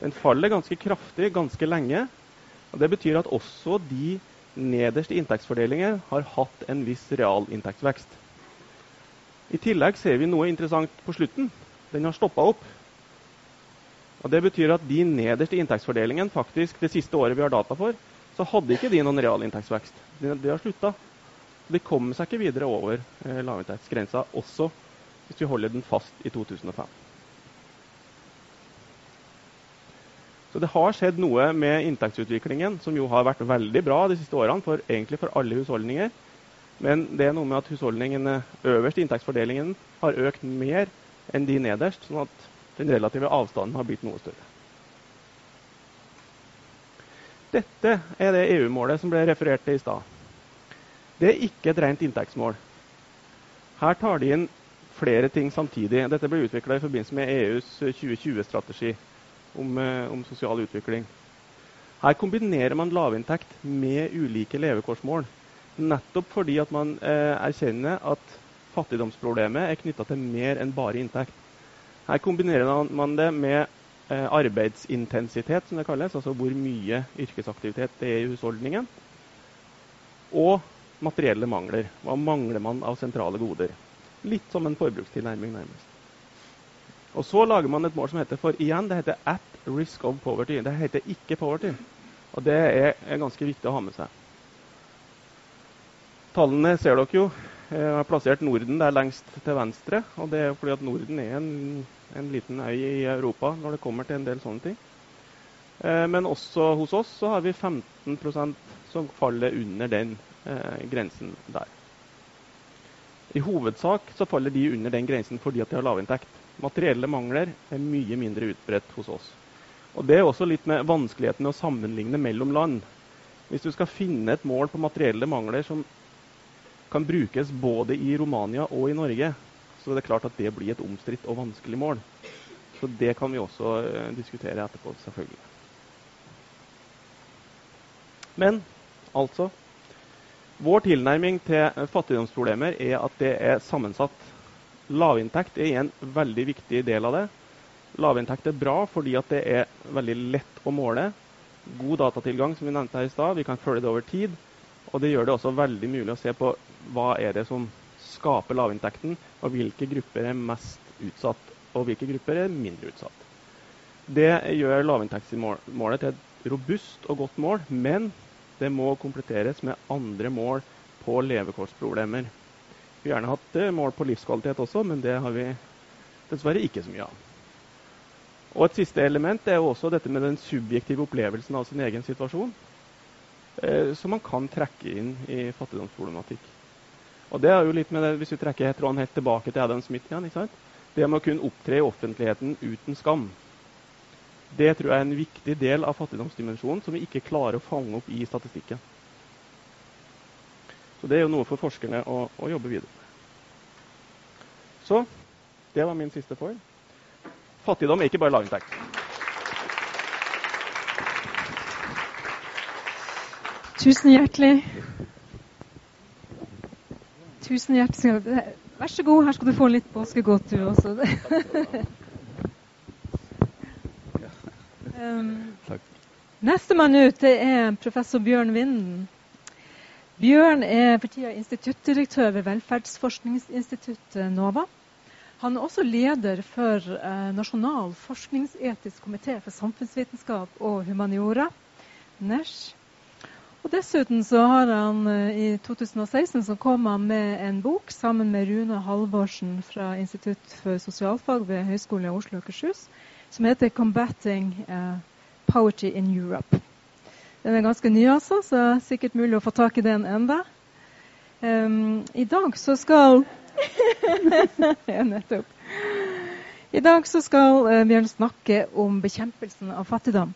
Den faller ganske kraftig ganske lenge. og Det betyr at også de nederste inntektsfordelinger har hatt en viss realinntektsvekst. I tillegg ser vi noe interessant på slutten. Den har stoppa opp. Og Det betyr at de nederste inntektsfordelingene faktisk det siste året vi har data for, så hadde ikke de noen realinntektsvekst. De, de har slutta. De kommer seg ikke videre over eh, lavinntektsgrensa, også hvis vi holder den fast i 2005. Så det har skjedd noe med inntektsutviklingen som jo har vært veldig bra de siste årene, for, egentlig for alle husholdninger. Men det er noe med at husholdningene øverst i inntektsfordelingen har økt mer enn de nederst, sånn at den relative avstanden har blitt noe større. Dette er det EU-målet som ble referert til i stad. Det er ikke et rent inntektsmål. Her tar de inn flere ting samtidig. Dette ble utvikla i forbindelse med EUs 2020-strategi om, eh, om, sosial utvikling. Her kombinerer man lavinntekt med ulike levekårsmål. Nettopp fordi at man eh, erkjenner at fattigdomsproblemet er knytta til mer enn bare inntekt. Her kombinerer man det med eh, arbeidsintensitet, som det kalles, altså hvor mye yrkesaktivitet det er i husholdningen, og materielle mangler. Hva mangler man av sentrale goder? Litt som en forbrukstilnærming, nærmest. Og så lager man et mål som heter for igjen, det heter 'at risk of poverty'. Det heter ikke 'poverty'. Og det er, er ganske viktig å ha med seg. Tallene ser dere jo. Jeg har plassert Norden der lengst til venstre. og Det er fordi at Norden er en, en liten øy i Europa når det kommer til en del sånne ting. Eh, men også hos oss så har vi 15% som faller under den eh, grensen der. I hovedsak så faller de under den grensen fordi at de har lavinntekt. Materielle mangler er mye mindre utbredt hos oss. Og Det er også litt med vanskeligheten med å sammenligne mellom land. Hvis du skal finne et mål på materielle mangler som kan brukes både i Romania og i Norge, så er det klart at det blir et omstridt og vanskelig mål. Så det kan vi også uh, diskutere etterpå, selvfølgelig. Men altså vår tilnærming til fattigdomsproblemer er at det er sammensatt. Lavinntekt er en veldig viktig del av det. Lavinntekt er bra fordi det er veldig lett å måle. God datatilgang, som vi nevnte her i stad. Vi kan følge det over tid. Og det gjør det også veldig mulig å se på hva er det som skaper lavinntekten, og hvilke grupper er mest utsatt, og hvilke grupper er mindre utsatt. Det gjør lavinntektsmålet til et robust og godt mål, men det må kompletteres med andre mål på levekårsproblemer. Har gjerne hatt eh, mål på livskvalitet også, men det har vi dessverre ikke så mye av. Og Et siste element er jo også dette med den subjektive opplevelsen av sin egen situasjon. Eh, som man kan trekke inn i fattigdomsproblematikk. Og det er jo litt med det, Hvis vi trekker tråden helt tilbake til Adam Smith igjen, det med å kunne opptre i offentligheten uten skam. Det tror jeg er en viktig del av fattigdomsdimensjonen som vi ikke klarer å fange opp i statistikken. Så Det er jo noe for forskerne å, å jobbe videre med. Så det var min siste foil. Fattigdom er ikke bare lavinntekt. Tusen hjertelig. Tusen hjertelig. Vær så god, her skal du få litt påskegodt, du også. [laughs] Um, Nestemann ut det er professor Bjørn Vinden. Bjørn er for tida instituttdirektør ved velferdsforskningsinstituttet NOVA. Han er også leder for eh, Nasjonal forskningsetisk komité for samfunnsvitenskap og humaniora, NESH. Og Dessuten så har han eh, i 2016 så kom han med en bok sammen med Rune Halvorsen fra Institutt for sosialfag ved Høgskolen i Oslo og Akershus, som heter 'Combating uh, Poverty in Europe'. Den er ganske ny, altså, så det er sikkert mulig å få tak i den enda. Um, I dag så skal [laughs] Ja, nettopp. I dag så skal uh, Bjørn snakke om bekjempelsen av fattigdom.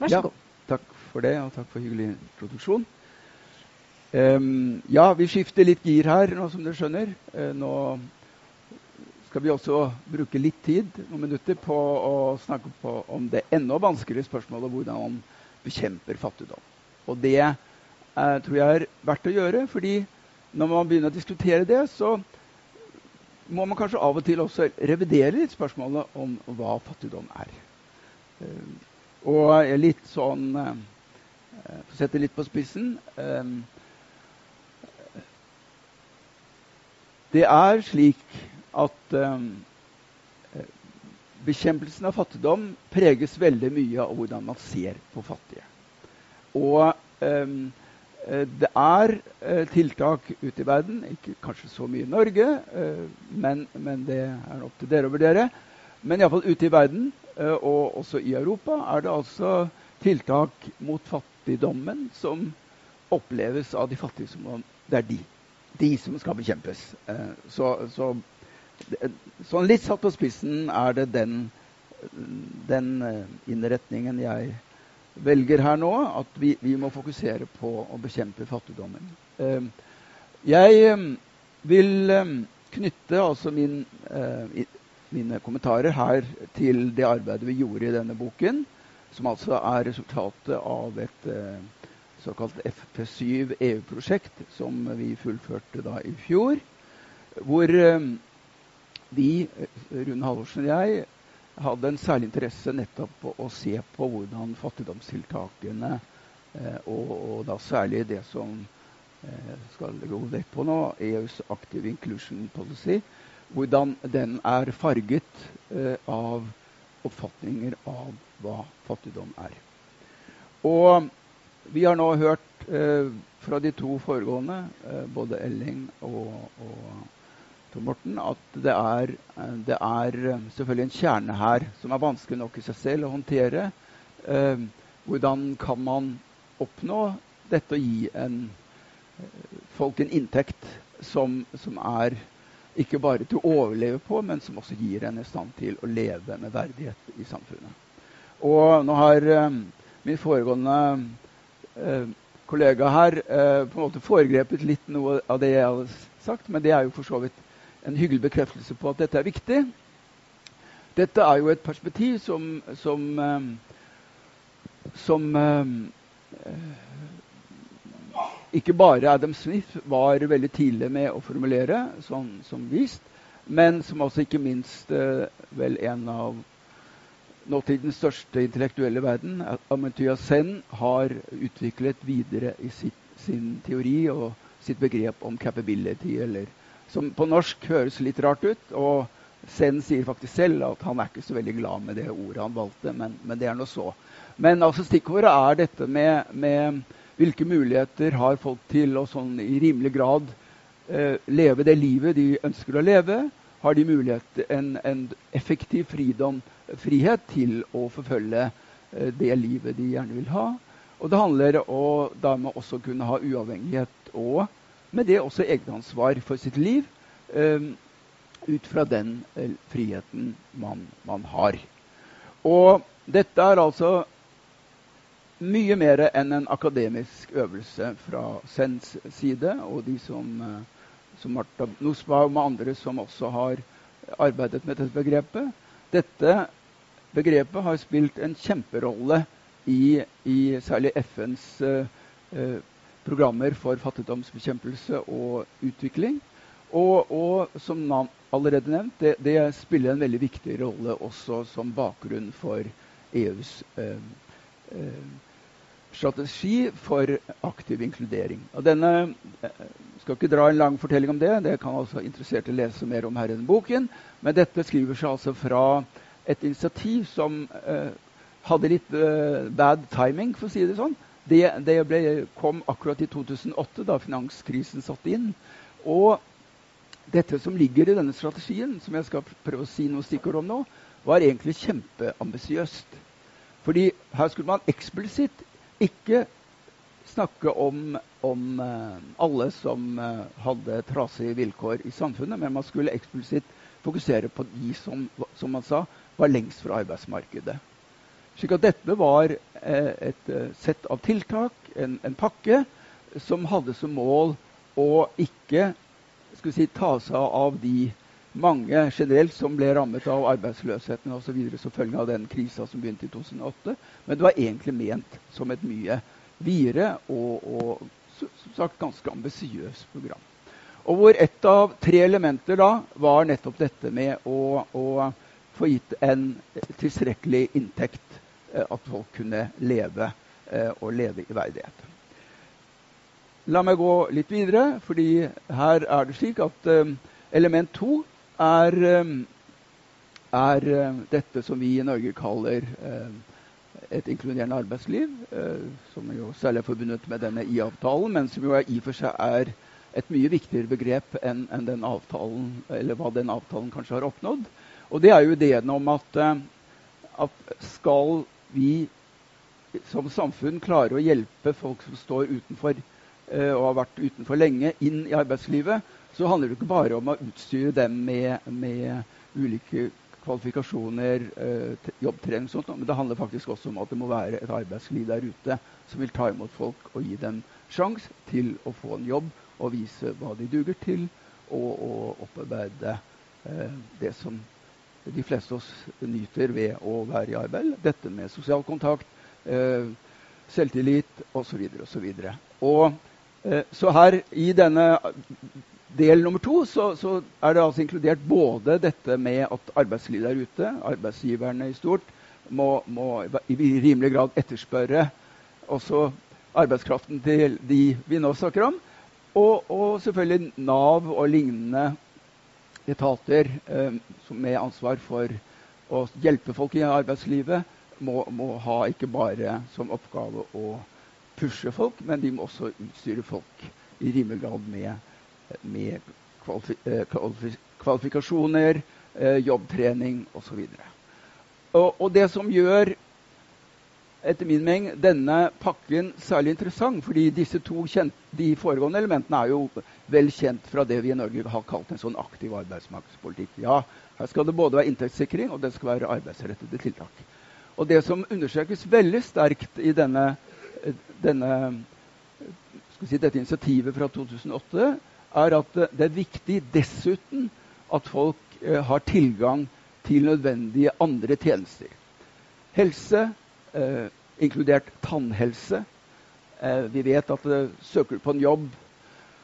Vær så ja, god. Takk for det, og takk for hyggelig introduksjon. Um, ja, vi skifter litt gir her nå, som dere skjønner. Uh, nå skal vi også bruke litt tid, noen minutter, på å snakke på, om det enda vanskeligere spørsmålet hvordan man bekjemper fattigdom. Og det eh, tror jeg er verdt å gjøre, fordi når man begynner å diskutere det, så må man kanskje av og til også revidere litt spørsmålet om hva fattigdom er. Eh, og litt sånn eh, For å sette litt på spissen eh, Det er slik at um, bekjempelsen av fattigdom preges veldig mye av hvordan man ser på fattige. Og um, det er uh, tiltak ute i verden, ikke kanskje så mye i Norge, uh, men, men, det er opp til dere å vurdere. Men iallfall ute i verden, og også i Europa, er det altså tiltak mot fattigdommen som oppleves av de fattige som om det er de. De som skal bekjempes. Så, så Sånn litt satt på spissen er det den, den eh, innretningen jeg velger her nå. At vi, vi, må fokusere på å bekjempe fattigdommen. Eh, jeg eh, vil knytte altså min, mine kommentarer her til det arbeidet vi gjorde i denne boken, som altså er resultatet av et såkalt FP7 EU-prosjekt som vi fullførte da i fjor. hvor vi, Rune Halvorsen og jeg, hadde en særlig interesse nettopp på å se på hvordan fattigdomstiltakene, og, og da særlig det som skal gå vekk på nå, EUs Active Inclusion Policy, hvordan den er farget av oppfatninger av hva fattigdom er. Og vi har nå hørt eh, fra de to foregående, eh, både Elling og, og Tor Morten, at det er, eh, det er, eh, selvfølgelig en kjerne her som er vanskelig nok i seg selv å håndtere. Eh, hvordan kan man oppnå dette å gi en, folk en inntekt som, som er ikke bare til å overleve på, men som også gir en i stand til å leve med verdighet i samfunnet. Og nå har eh, min foregående eh, kollega her eh, på en måte foregrepet litt noe av det jeg hadde sagt, men det er jo for så vidt en hyggelig bekreftelse på at dette er viktig. Dette er jo et perspektiv som, som, eh, som eh, ikke bare Adam Smith var veldig tidlig med å formulere, sånn som vist, men som også ikke minst eh, vel en av nåtidens største intellektuelle verden, Amartya Sen, har utviklet videre i sitt, sin teori og sitt begrep om capability, eller, som på norsk høres litt rart ut. og Sen sier faktisk selv at han er ikke så veldig glad med det ordet han valgte, men, men det er nå så. Men altså stikkordet er dette med, med hvilke muligheter har folk til å sånn i rimelig grad eh, leve det livet de ønsker å leve? Har de mulighet en, en effektiv fridom, frihet til å forfølge eh, det livet de gjerne vil ha? Og det handler om dermed også kunne ha uavhengighet og med det også egenansvar for sitt liv. Eh, ut fra den eh, friheten man, man har. Og dette er altså mye mer enn en akademisk øvelse fra Sens side, og de som, eh, som Marta Nosba og andre som også har arbeidet med dette begrepet. Dette begrepet har spilt en kjemperolle i, i særlig FNs eh, eh, programmer for fattigdomsbekjempelse og utvikling. Og, og som allerede nevnt, det, det, spiller en veldig viktig rolle også som bakgrunn for EUs eh, eh, strategi for aktiv inkludering. Og denne jeg eh, skal ikke dra en lang fortelling om det. Det kan altså interesserte lese mer om her i denne boken. Men dette skriver seg altså fra et initiativ som eh, hadde litt eh, bad timing, for å si det sånn. Det, det ble, kom akkurat i 2008, da finanskrisen satte inn. Og dette som ligger i denne strategien, som jeg skal prøve å si noe stikkord om nå, var egentlig kjempeambisiøst. Fordi her skulle man eksplisitt ikke snakke om, om uh, alle som uh, hadde trasige vilkår i samfunnet, men man skulle eksplisitt fokusere på de som, som man sa, var lengst fra arbeidsmarkedet. Slik at dette var uh, et sett av tiltak, en, en, pakke, som hadde som mål å ikke si, ta seg av de mange generelt som ble rammet av arbeidsløsheten osv. som følge av den krisa som begynte i 2008. Men det var egentlig ment som et mye videre og, og som sagt ganske ambisiøst program. Og hvor ett av tre elementer da var nettopp dette med å, å få gitt en tilstrekkelig inntekt. Eh, at folk kunne leve eh, og leve i verdighet. La meg gå litt videre, fordi her er det slik at eh, element to er, er dette som vi i Norge kaller et inkluderende arbeidsliv, som jo særlig er forbundet med denne I-avtalen, men som jo i og for seg er et mye viktigere begrep enn enn den avtalen, eller hva den avtalen kanskje har oppnådd. Og det er jo ideen om at, at skal vi som samfunn klarer å hjelpe folk som står utenfor og har vært utenfor lenge, inn i arbeidslivet, så handler det ikke bare om å utstyre dem med, med ulike kvalifikasjoner, eh, jobbtrening og sånt, men det handler faktisk også om at det må være et arbeidsliv der ute som vil ta imot folk og gi dem sjanse til å få en jobb og vise hva de duger til, og, og opparbeide eh, det som de fleste av oss nyter ved å være i arbeid. Dette med sosial kontakt, eh, selvtillit osv. Og, og, eh, så her i denne del nummer to så, så, er det altså inkludert både dette med at arbeidslivet der ute, arbeidsgiverne i stort, må, må i rimelig grad etterspørre også arbeidskraften til de vi nå snakker om. Og, og selvfølgelig Nav og lignende etater eh, med ansvar for å hjelpe folk i arbeidslivet, må, må, ha ikke bare som oppgave å pushe folk, men de må også utstyre folk i rimelig grad med, med kvalifi kvalifi, kvalifikasjoner, eh, jobbtrening osv. Og, og det som gjør etter min mening denne pakken særlig interessant, fordi disse to kjente, de foregående elementene er jo vel kjent fra det vi i Norge har kalt en sånn aktiv arbeidsmarkedspolitikk. Ja, her skal det både være inntektssikring og det skal være arbeidsrettede tiltak. Og det som understrekes veldig sterkt i denne, denne si, dette initiativet fra 2008, er at det er viktig dessuten at folk eh, har tilgang til nødvendige andre tjenester. Helse, eh, inkludert tannhelse. Eh, vi vet at eh, søker du på en jobb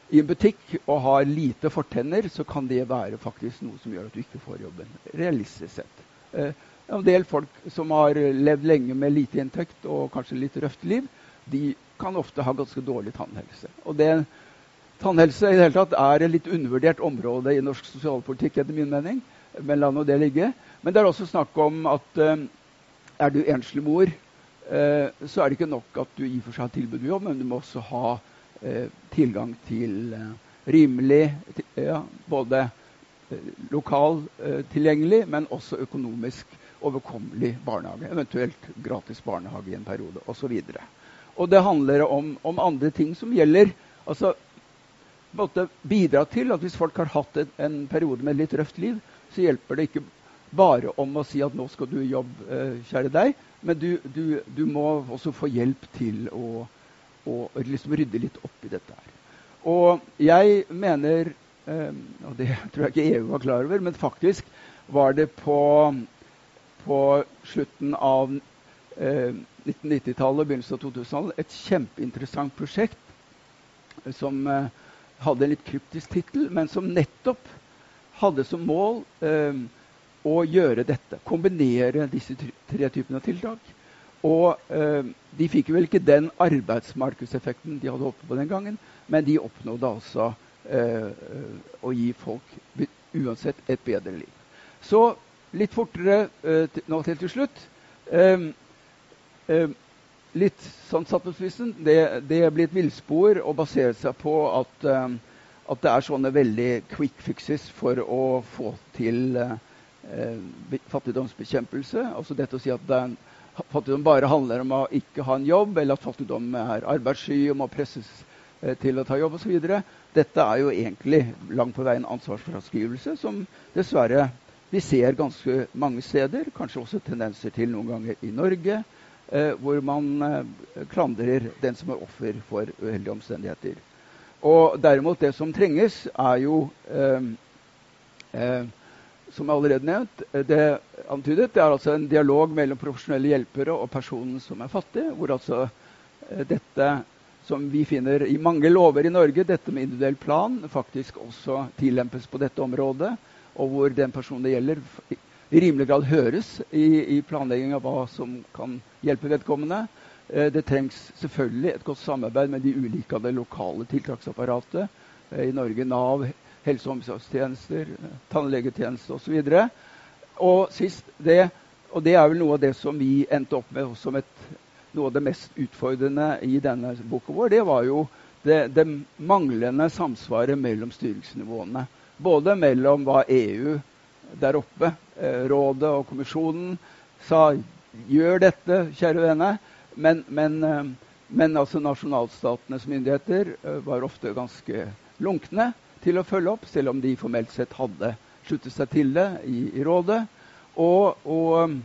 i en butikk og har lite fortenner, så kan det være faktisk noe som gjør at du ikke får jobben. Realistisk sett. Eh, en del folk som har levd lenge med lite inntekt og kanskje litt røft liv, de kan ofte ha ganske dårlig tannhelse. Og det, tannhelse i det hele tatt er et litt undervurdert område i norsk sosialpolitikk, etter min mening. Men la nå det ligge. Men det er også snakk om at eh, er du enslig mor, eh, så er det ikke nok at du i og for seg har tilbud om jobb, men du må også ha tilgang til eh, rimelig ja, Både eh, lokal eh, tilgjengelig, men også økonomisk overkommelig barnehage. Eventuelt gratis barnehage i en periode osv. Og, og det handler om, om, andre ting som gjelder altså måtte bidra til at hvis folk har hatt en, en periode med litt røft liv, så hjelper det ikke bare om å si at 'nå skal du i jobb, eh, kjære deg', men du, du, du, må også få hjelp til å, å liksom rydde litt opp i dette her. Og jeg mener, eh, og det tror jeg ikke EU var klar over, men faktisk var det på, på slutten av eh, 1990-tallet og begynnelsen av 2000-tallet et kjempeinteressant prosjekt som eh, hadde en litt kryptisk tittel, men som nettopp hadde som mål eh, å gjøre dette. Kombinere disse tre typene av tiltak. Og eh, de fikk vel ikke den arbeidsmarkedseffekten de hadde håpet på den gangen, men de oppnådde altså eh, å gi folk uansett et bedre liv. Så litt fortere eh, nå til til slutt. Eh, eh, litt sånn satt på spissen. Det, det blir et villspor å basere seg på at, eh, at, det er sånne veldig quick fixes for å få til eh, Eh, fattigdomsbekjempelse. Altså dette å si at den, fattigdom bare handler om å ikke ha en jobb, eller at fattigdom er arbeidssky og må presses eh, til å ta jobb osv. Dette er jo egentlig langt på vei en ansvarsfraskrivelse som dessverre vi ser ganske mange steder, kanskje også tendenser til noen ganger i Norge, eh, hvor man eh, klandrer den som er offer for uheldige omstendigheter. Og derimot, det som trenges, er jo eh, eh som allerede nevnt, eh, det antydet, det er altså en dialog mellom profesjonelle hjelpere og personen som er fattig, hvor altså eh, dette som vi finner i mange lover i Norge, dette med individuell plan, faktisk også tillempes på dette området, og hvor den personen det gjelder, i rimelig grad høres i, i planlegging av hva som kan hjelpe vedkommende. Eh, det trengs selvfølgelig et godt samarbeid med de ulike av det lokale tiltaksapparatet. I Norge Nav, helse- og omsorgstjenester, tannlegetjenester osv. Og, sist det, og det er vel noe av det som vi endte opp med som et, noe av det mest utfordrende i denne boka vår, det var jo det, det manglende samsvaret mellom styringsnivåene. Både mellom hva EU der oppe, eh, rådet og kommisjonen, sa gjør dette, kjære vene, men, men, eh, men altså nasjonalstatenes myndigheter eh, var ofte ganske lunkne til å følge opp, selv om de formelt sett hadde sluttet seg til det i, i rådet. Og, og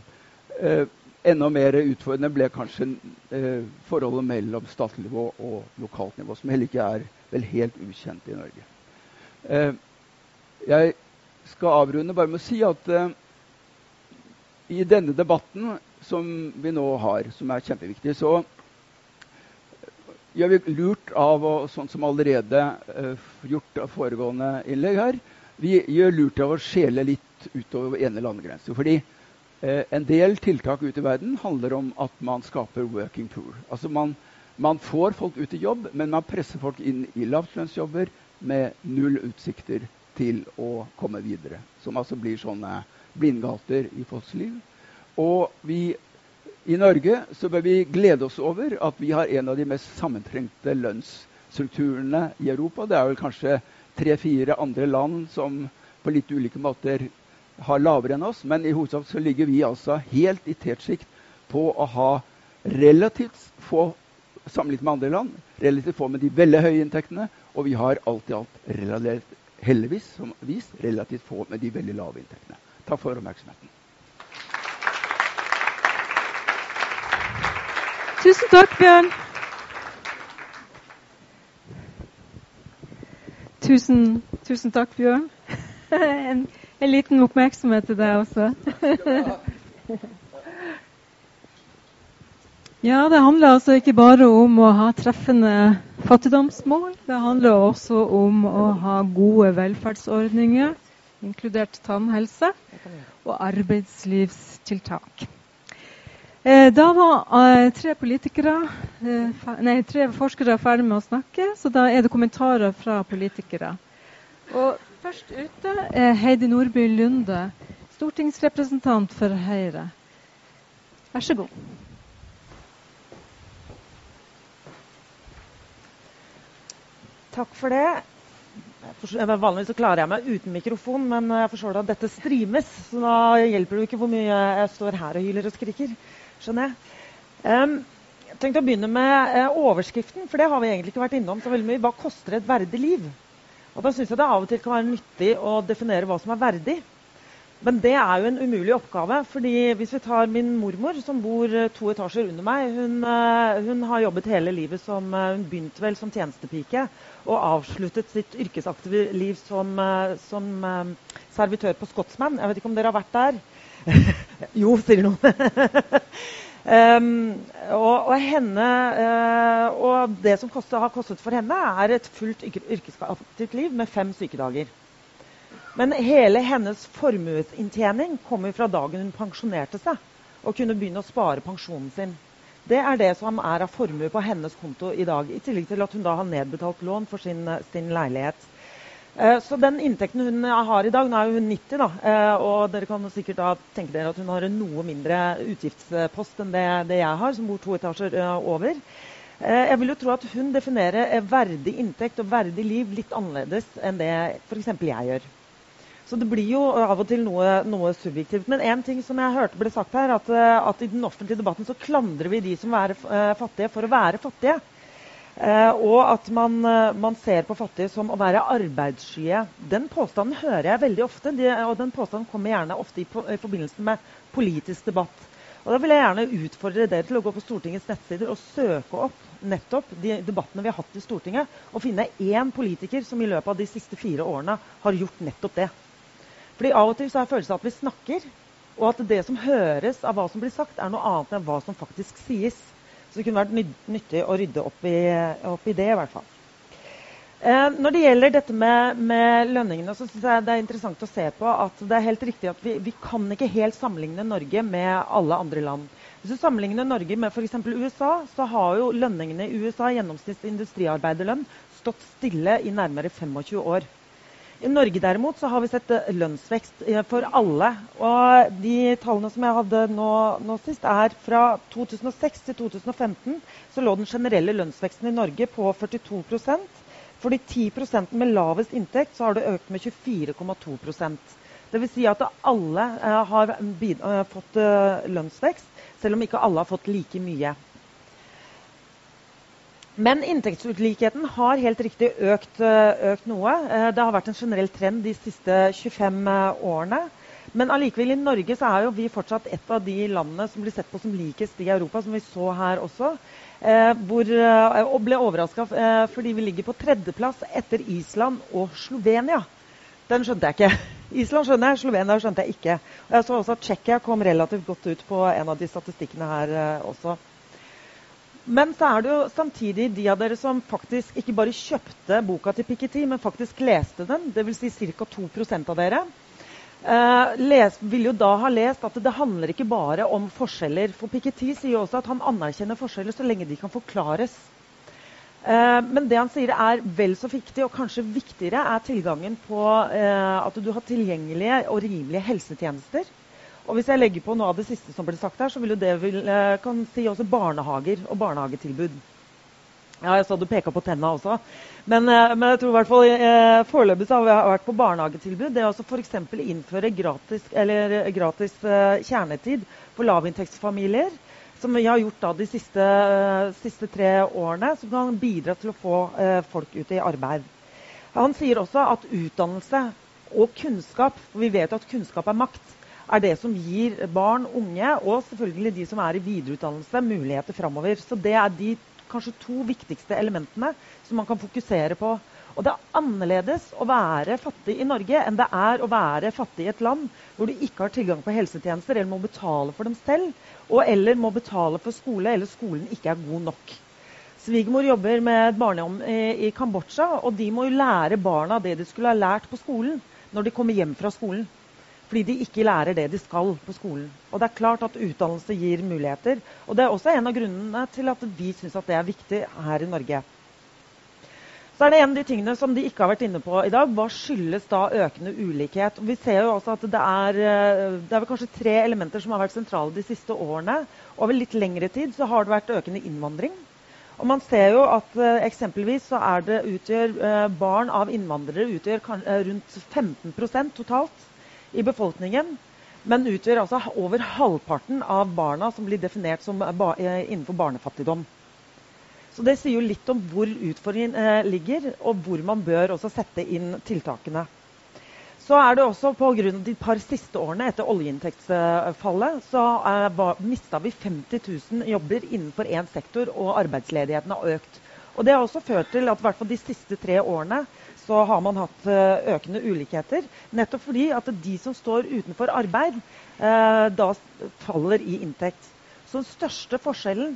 eh, enda mer utfordrende ble kanskje eh, forholdet mellom statlig nivå og lokalt nivå, som heller ikke er vel helt ukjent i Norge. Eh, jeg skal avrunde bare med å si at eh, i denne debatten som vi nå har, som er kjempeviktig, så gjør vi lurt av, å, sånn som allerede uh, gjort av foregående innlegg her, vi gjør lurt av å skjele litt utover ene landegrense. Fordi uh, en del tiltak ute i verden handler om at man skaper working pool. Altså man, man får folk ut i jobb, men man presser folk inn i lavtlønnsjobber med null utsikter til å komme videre. Som altså blir sånne blindgater i folks liv. Og vi i Norge så bør vi glede oss over at vi har en av de mest sammentrengte lønnsstrukturene i Europa. Det er vel kanskje tre-fire andre land som på litt ulike måter har lavere enn oss. Men i hovedsak så ligger vi altså helt i tetsjikt på å ha relativt få sammenlignet med andre land. Relativt få med de veldig høye inntektene. Og vi har alt i alt relativt, heldigvis som vist, relativt få med de veldig lave inntektene. Takk for oppmerksomheten. Tusen takk, Bjørn. Tusen, tusen takk, Bjørn. [laughs] En, en, liten oppmerksomhet til deg også. [laughs] Ja, det handler altså ikke bare om å ha treffende fattigdomsmål. Det handler også om å ha gode velferdsordninger, inkludert tannhelse, og arbeidslivstiltak. Eh, da var eh, tre eh, nei, tre forskere ferdig med å snakke, så da er det kommentarer fra politikere. Og først ute er Heidi Nordby Lunde, stortingsrepresentant for Høyre. Vær så god. Takk for det. Vanligvis så klarer jeg meg uten mikrofon, men jeg forstår at dette streames. Så da hjelper det ikke hvor mye jeg står her og hyler og skriker skjønner jeg. Um, jeg tenkte å begynne med uh, overskriften, for det har vi egentlig ikke vært innom så veldig mye. Hva koster et verdig liv? Og Da syns jeg det av og til kan være nyttig å definere hva som er verdig. Men det er jo en umulig oppgave. fordi Hvis vi tar min mormor, som bor uh, to etasjer under meg Hun, uh, hun har jobbet hele livet som Hun begynte vel som tjenestepike og avsluttet sitt yrkesaktive liv som, som servitør på Scotsman. Jeg vet ikke om dere har vært der? [laughs] jo, sier noen. [laughs] um, og, og, henne, uh, og, det som kostet, har kostet for henne, er et fullt yrkesaktivt liv med fem sykedager. Men hele hennes formuesinntjening kommer fra dagen hun pensjonerte seg og kunne begynne å spare pensjonen sin. Det er det som er av formue på hennes konto i dag. I tillegg til at hun da har nedbetalt lån for sin, sin leilighet. Eh, så den inntekten hun har i dag Nå er hun 90, da, eh, og dere kan sikkert tenke dere at hun har en noe mindre utgiftspost enn det, det jeg har, som bor to etasjer eh, over. Jeg vil jo tro at hun definerer verdig inntekt og verdig liv litt annerledes enn det f.eks. jeg gjør. Så det blir jo av og til noe, noe subjektivt. Men én ting som jeg hørte ble sagt her, at, at i den offentlige debatten så klandrer vi de som er fattige, for å være fattige. Eh, og at man, eh, man, ser på fattige som å være arbeidsskye. Den påstanden hører jeg veldig ofte, og den påstanden kommer gjerne ofte i, i, forbindelse med politisk debatt. Og Da vil jeg gjerne utfordre dere til å gå på Stortingets nettsider og søke opp nettopp de debattene vi har hatt i Stortinget, og finne én politiker som i løpet av de siste fire årene har gjort nettopp det. Fordi Av og til så har jeg følelsen at vi snakker, og at det som høres av hva som blir sagt, er noe annet enn hva som faktisk sies. Så det kunne vært nyttig å rydde opp i, opp i det, i hvert fall. Eh, når det gjelder dette med, med lønningene, så synes jeg det er interessant å se på at det er helt riktig at vi, vi kan ikke helt sammenligne Norge med alle andre land. Hvis du sammenligner Norge med f.eks. USA, så har jo lønningene i USA, gjennomsnitts industriarbeiderlønn, stått stille i nærmere 25 år. I Norge derimot så har vi sett eh, lønnsvekst eh, for alle. Og de tallene som jeg hadde nå, nå, sist, er fra 2006 til 2015 så lå den generelle lønnsveksten i Norge på 42% For de 10% med lavest inntekt så har det økt med 24,2% Dvs. Si at alle eh, har fått lønnsvekst, selv om ikke alle har fått like mye. Men inntektsulikheten har helt riktig økt, eh, økt, noe. Eh, det har vært en generell trend de siste 25 eh, årene. Men allikevel i Norge så er jo vi fortsatt et av de landene som blir sett på som likest i Europa, som vi så her også. hvor, og ble overraska fordi vi ligger på tredjeplass etter Island og Slovenia. Den skjønte jeg ikke. [laughs] Island skjønner jeg, Slovenia skjønte jeg ikke. Og jeg så også at Tsjekkia kom relativt godt ut på en av de statistikkene her også. Men så er det jo samtidig de av dere som faktisk ikke bare kjøpte boka til Piketty, men faktisk leste den, dvs. Si ca. 2 av dere, eh, les, vil jo da ha lest at det handler ikke bare om forskjeller. For Piketty sier jo også at han anerkjenner forskjeller så lenge de kan forklares. Eh, men det han sier er vel så viktig, og kanskje viktigere, er tilgangen på eh, at du har tilgjengelige og rimelige helsetjenester. Og hvis jeg legger på noe av det siste som ble sagt her, så vil jo det vil, eh, kan si også barnehager og barnehagetilbud. Ja, jeg sa du peka på tenna også. Men, eh, men, jeg tror i hvert fall eh, foreløpig har vi vært på barnehagetilbud. Det er altså f.eks. innføre gratis, gratis kjernetid for lavinntektsfamilier. Som vi har gjort da de siste, siste, tre årene, som kan bidra til å få folk ut i arbeid. Han sier også at utdannelse og kunnskap, for vi vet at kunnskap er makt, er det som gir barn, unge og selvfølgelig de som er i videreutdannelse, muligheter framover. Så det er de kanskje to viktigste elementene som man kan fokusere på. Og det er annerledes å være fattig i Norge enn det er å være fattig i et land hvor du ikke har tilgang på helsetjenester eller må betale for dem selv, og eller må betale for skole eller skolen ikke er god nok. Svigermor jobber med et barnehjem i, Kambodsja, og de må jo lære barna det de skulle ha lært på skolen når de kommer hjem fra skolen fordi de ikke lærer det de skal på skolen. Og det er klart at utdannelse gir muligheter. Og det er også en av grunnene til at vi syns det er viktig her i Norge. Så er det en av de tingene som de ikke har vært inne på i dag. Hva skyldes da økende ulikhet? Og vi ser jo også at det er, eh, det er vel kanskje tre elementer som har vært sentrale de siste årene. Over litt lengre tid så har det vært økende innvandring. Og man ser jo at uh, eksempelvis så er det utgjør uh, barn av innvandrere utgjør rundt 15% totalt i befolkningen, men utgjør altså over halvparten av barna som blir definert som ba innenfor barnefattigdom. Så Det sier jo litt om hvor utfordringen eh, ligger, og hvor man bør også sette inn tiltakene. Så er det også Pga. de par siste årene etter oljeinntektsfallet så eh, mista vi 50 000 jobber innenfor én sektor, og arbeidsledigheten har økt. Og Det har også ført til at hvert fall de siste tre årene så har man hatt eh, økende ulikheter. Nettopp fordi at de som står utenfor arbeid, eh, da faller i inntekt. Så den største forskjellen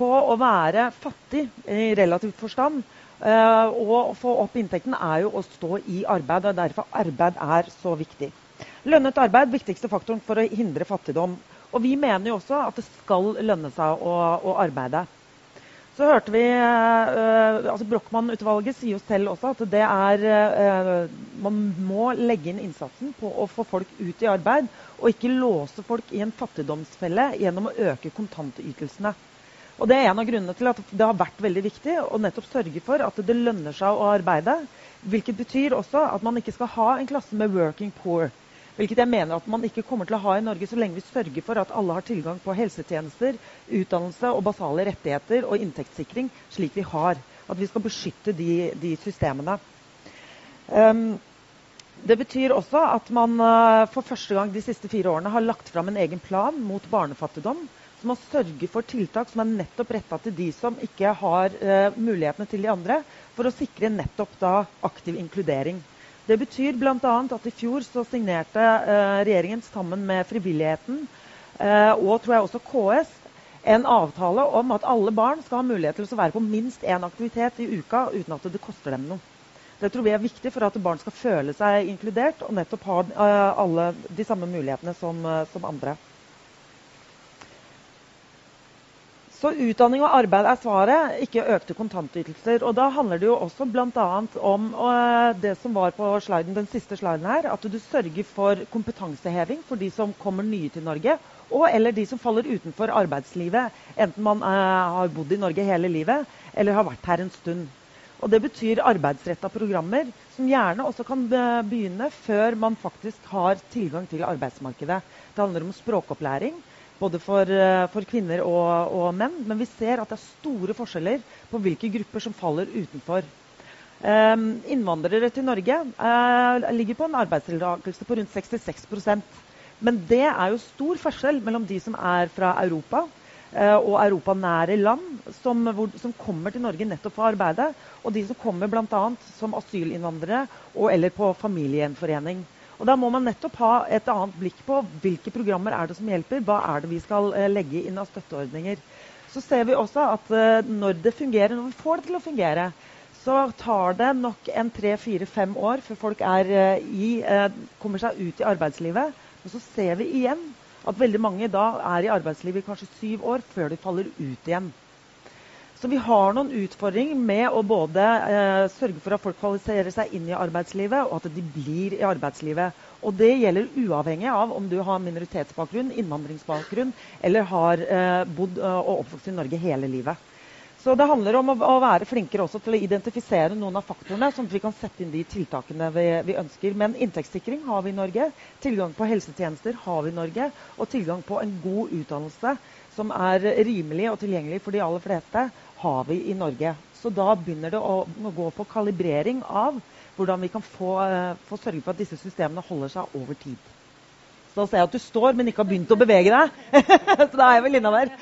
på å være fattig i relativt forstand eh, og få opp inntekten, er jo å stå i arbeid. og Derfor arbeid er så viktig. Lønnet arbeid viktigste faktoren for å hindre fattigdom. Og vi mener jo også at det skal lønne seg å, å arbeide. Så hørte vi uh, altså Brochmann-utvalget sier jo selv også at det er uh, Man må legge inn innsatsen på å få folk ut i arbeid, og ikke låse folk i en fattigdomsfelle gjennom å øke kontantytelsene. Og Det er en av grunnene til at det har vært veldig viktig å nettopp sørge for at det lønner seg å arbeide. Hvilket betyr også at man ikke skal ha en klasse med 'working poor'. Hvilket jeg mener at man ikke kommer til å ha i Norge så lenge vi sørger for at alle har tilgang på helsetjenester, utdannelse og basale rettigheter og inntektssikring slik vi har. At vi skal beskytte de, de systemene. Um, det betyr også at man uh, for første gang de siste fire årene har lagt fram en egen plan mot barnefattigdom. Som må sørge for tiltak som er nettopp retta til de som ikke har uh, mulighetene til de andre, for å sikre nettopp da aktiv inkludering. Det betyr bl.a. at i fjor så signerte eh, regjeringen sammen med frivilligheten eh, og tror jeg også KS en avtale om at alle barn skal ha mulighet til å være på minst én aktivitet i uka uten at det koster dem noe. Det tror vi er viktig for at barn skal føle seg inkludert og nettopp ha eh, alle de samme mulighetene som, eh, som andre. Så utdanning og arbeid er svaret, ikke økte kontantytelser. Og da handler det jo også bl.a. om uh, det som var på sliden, den siste sliden her, at du sørger for kompetanseheving for de som kommer nye til Norge, og eller de som faller utenfor arbeidslivet, enten man uh, har bodd i Norge hele livet eller har vært her en stund. Og Det betyr arbeidsretta programmer som gjerne også kan begynne før man faktisk har tilgang til arbeidsmarkedet. Det handler om språkopplæring både for, eh, for kvinner og, og, menn. Men vi ser at det er store forskjeller på hvilke grupper som faller utenfor. Um, innvandrere til Norge uh, ligger på en arbeidsdeltakelse på rundt 66% Men det er jo stor forskjell mellom de som er fra Europa uh, og europanære land, som, hvor, som, kommer til Norge nettopp for å arbeide, og de som kommer bl.a. som asylinnvandrere og eller på familiegjenforening. Og Da må man nettopp ha et annet blikk på hvilke programmer er det som hjelper. Hva er det vi skal eh, legge inn av støtteordninger. så ser vi også at uh, når det fungerer, når vi får det til å fungere, så tar det nok en tre, fire, fem år før folk uh, i, kommer seg ut i arbeidslivet. Og så ser vi igjen at veldig mange da er i arbeidslivet i kanskje syv år før de faller ut igjen. Så vi har noen utfordringer med å både eh, sørge for at folk kvalifiserer seg inn i arbeidslivet, og at de blir i arbeidslivet. Og det gjelder uavhengig av om du har minoritetsbakgrunn, innvandringsbakgrunn eller har eh, bodd eh, og oppvokst i Norge hele livet. Så det handler om å, å, være flinkere også til å identifisere noen av faktorene, sånn at vi kan sette inn de tiltakene vi, vi, ønsker. Men inntektssikring har vi i Norge. Tilgang på helsetjenester har vi i Norge. Og tilgang på en god utdannelse som er rimelig og tilgjengelig for de aller fleste, har vi i Norge. Så da begynner det å, å gå på kalibrering av hvordan vi kan få, uh, få, sørge for at disse systemene holder seg over tid. Så da ser jeg at du står, men ikke har begynt å bevege deg. [laughs] så da er jeg vel innover.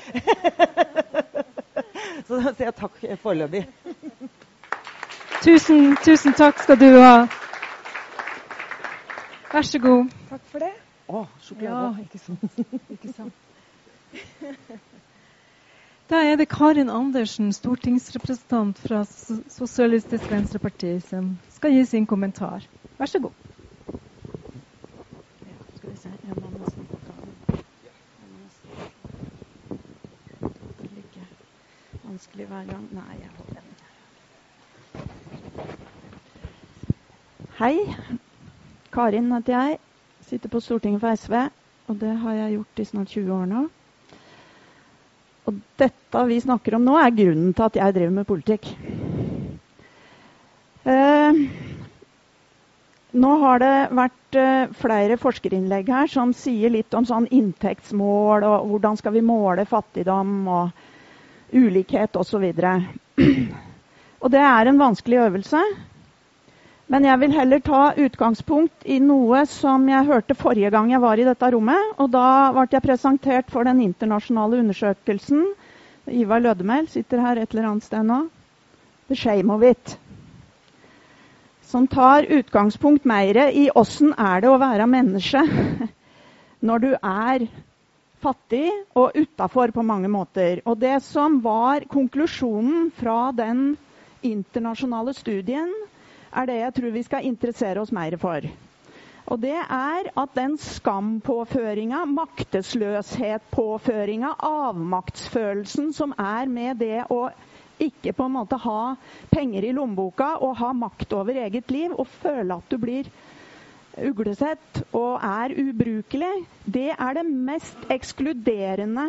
[laughs] så da sier jeg takk foreløpig. tusen, tusen takk skal du ha. Vær så god. Takk for det. Å, sjokolade. Ja, ikke sant. [laughs] ikke sant. Da er det Karin Andersen, stortingsrepresentant fra Sosialistisk Venstreparti, som skal gi sin kommentar. Vær så god. Hei. Karin heter jeg. Sitter på Stortinget for SV. Og det har jeg gjort i snart 20 år nå. Og dette vi snakker om nå, er grunnen til at jeg driver med politikk. Eh, nå har det vært eh, flere forskerinnlegg her som sier litt om sånn inntektsmål og hvordan skal vi måle fattigdom og ulikhet osv. Og, [clears throat] og det er en vanskelig øvelse. Men jeg vil heller ta utgangspunkt i noe som jeg hørte forrige gang jeg var i dette rommet. Og da ble jeg presentert for den internasjonale undersøkelsen. Ivar Lødemel sitter her et eller annet sted nå. The Shame of It. Som tar utgangspunkt mer i åssen er det å være menneske [laughs] når du er fattig og utafor på mange måter. Og det som var konklusjonen fra den internasjonale studien, er det jeg tror vi skal interessere oss mer for. Og det er at den skampåføringa, maktesløshetpåføringa, avmaktsfølelsen som er med det å ikke på en måte ha penger i lommeboka og ha makt over eget liv og føle at du blir uglesett og er ubrukelig, det er det mest ekskluderende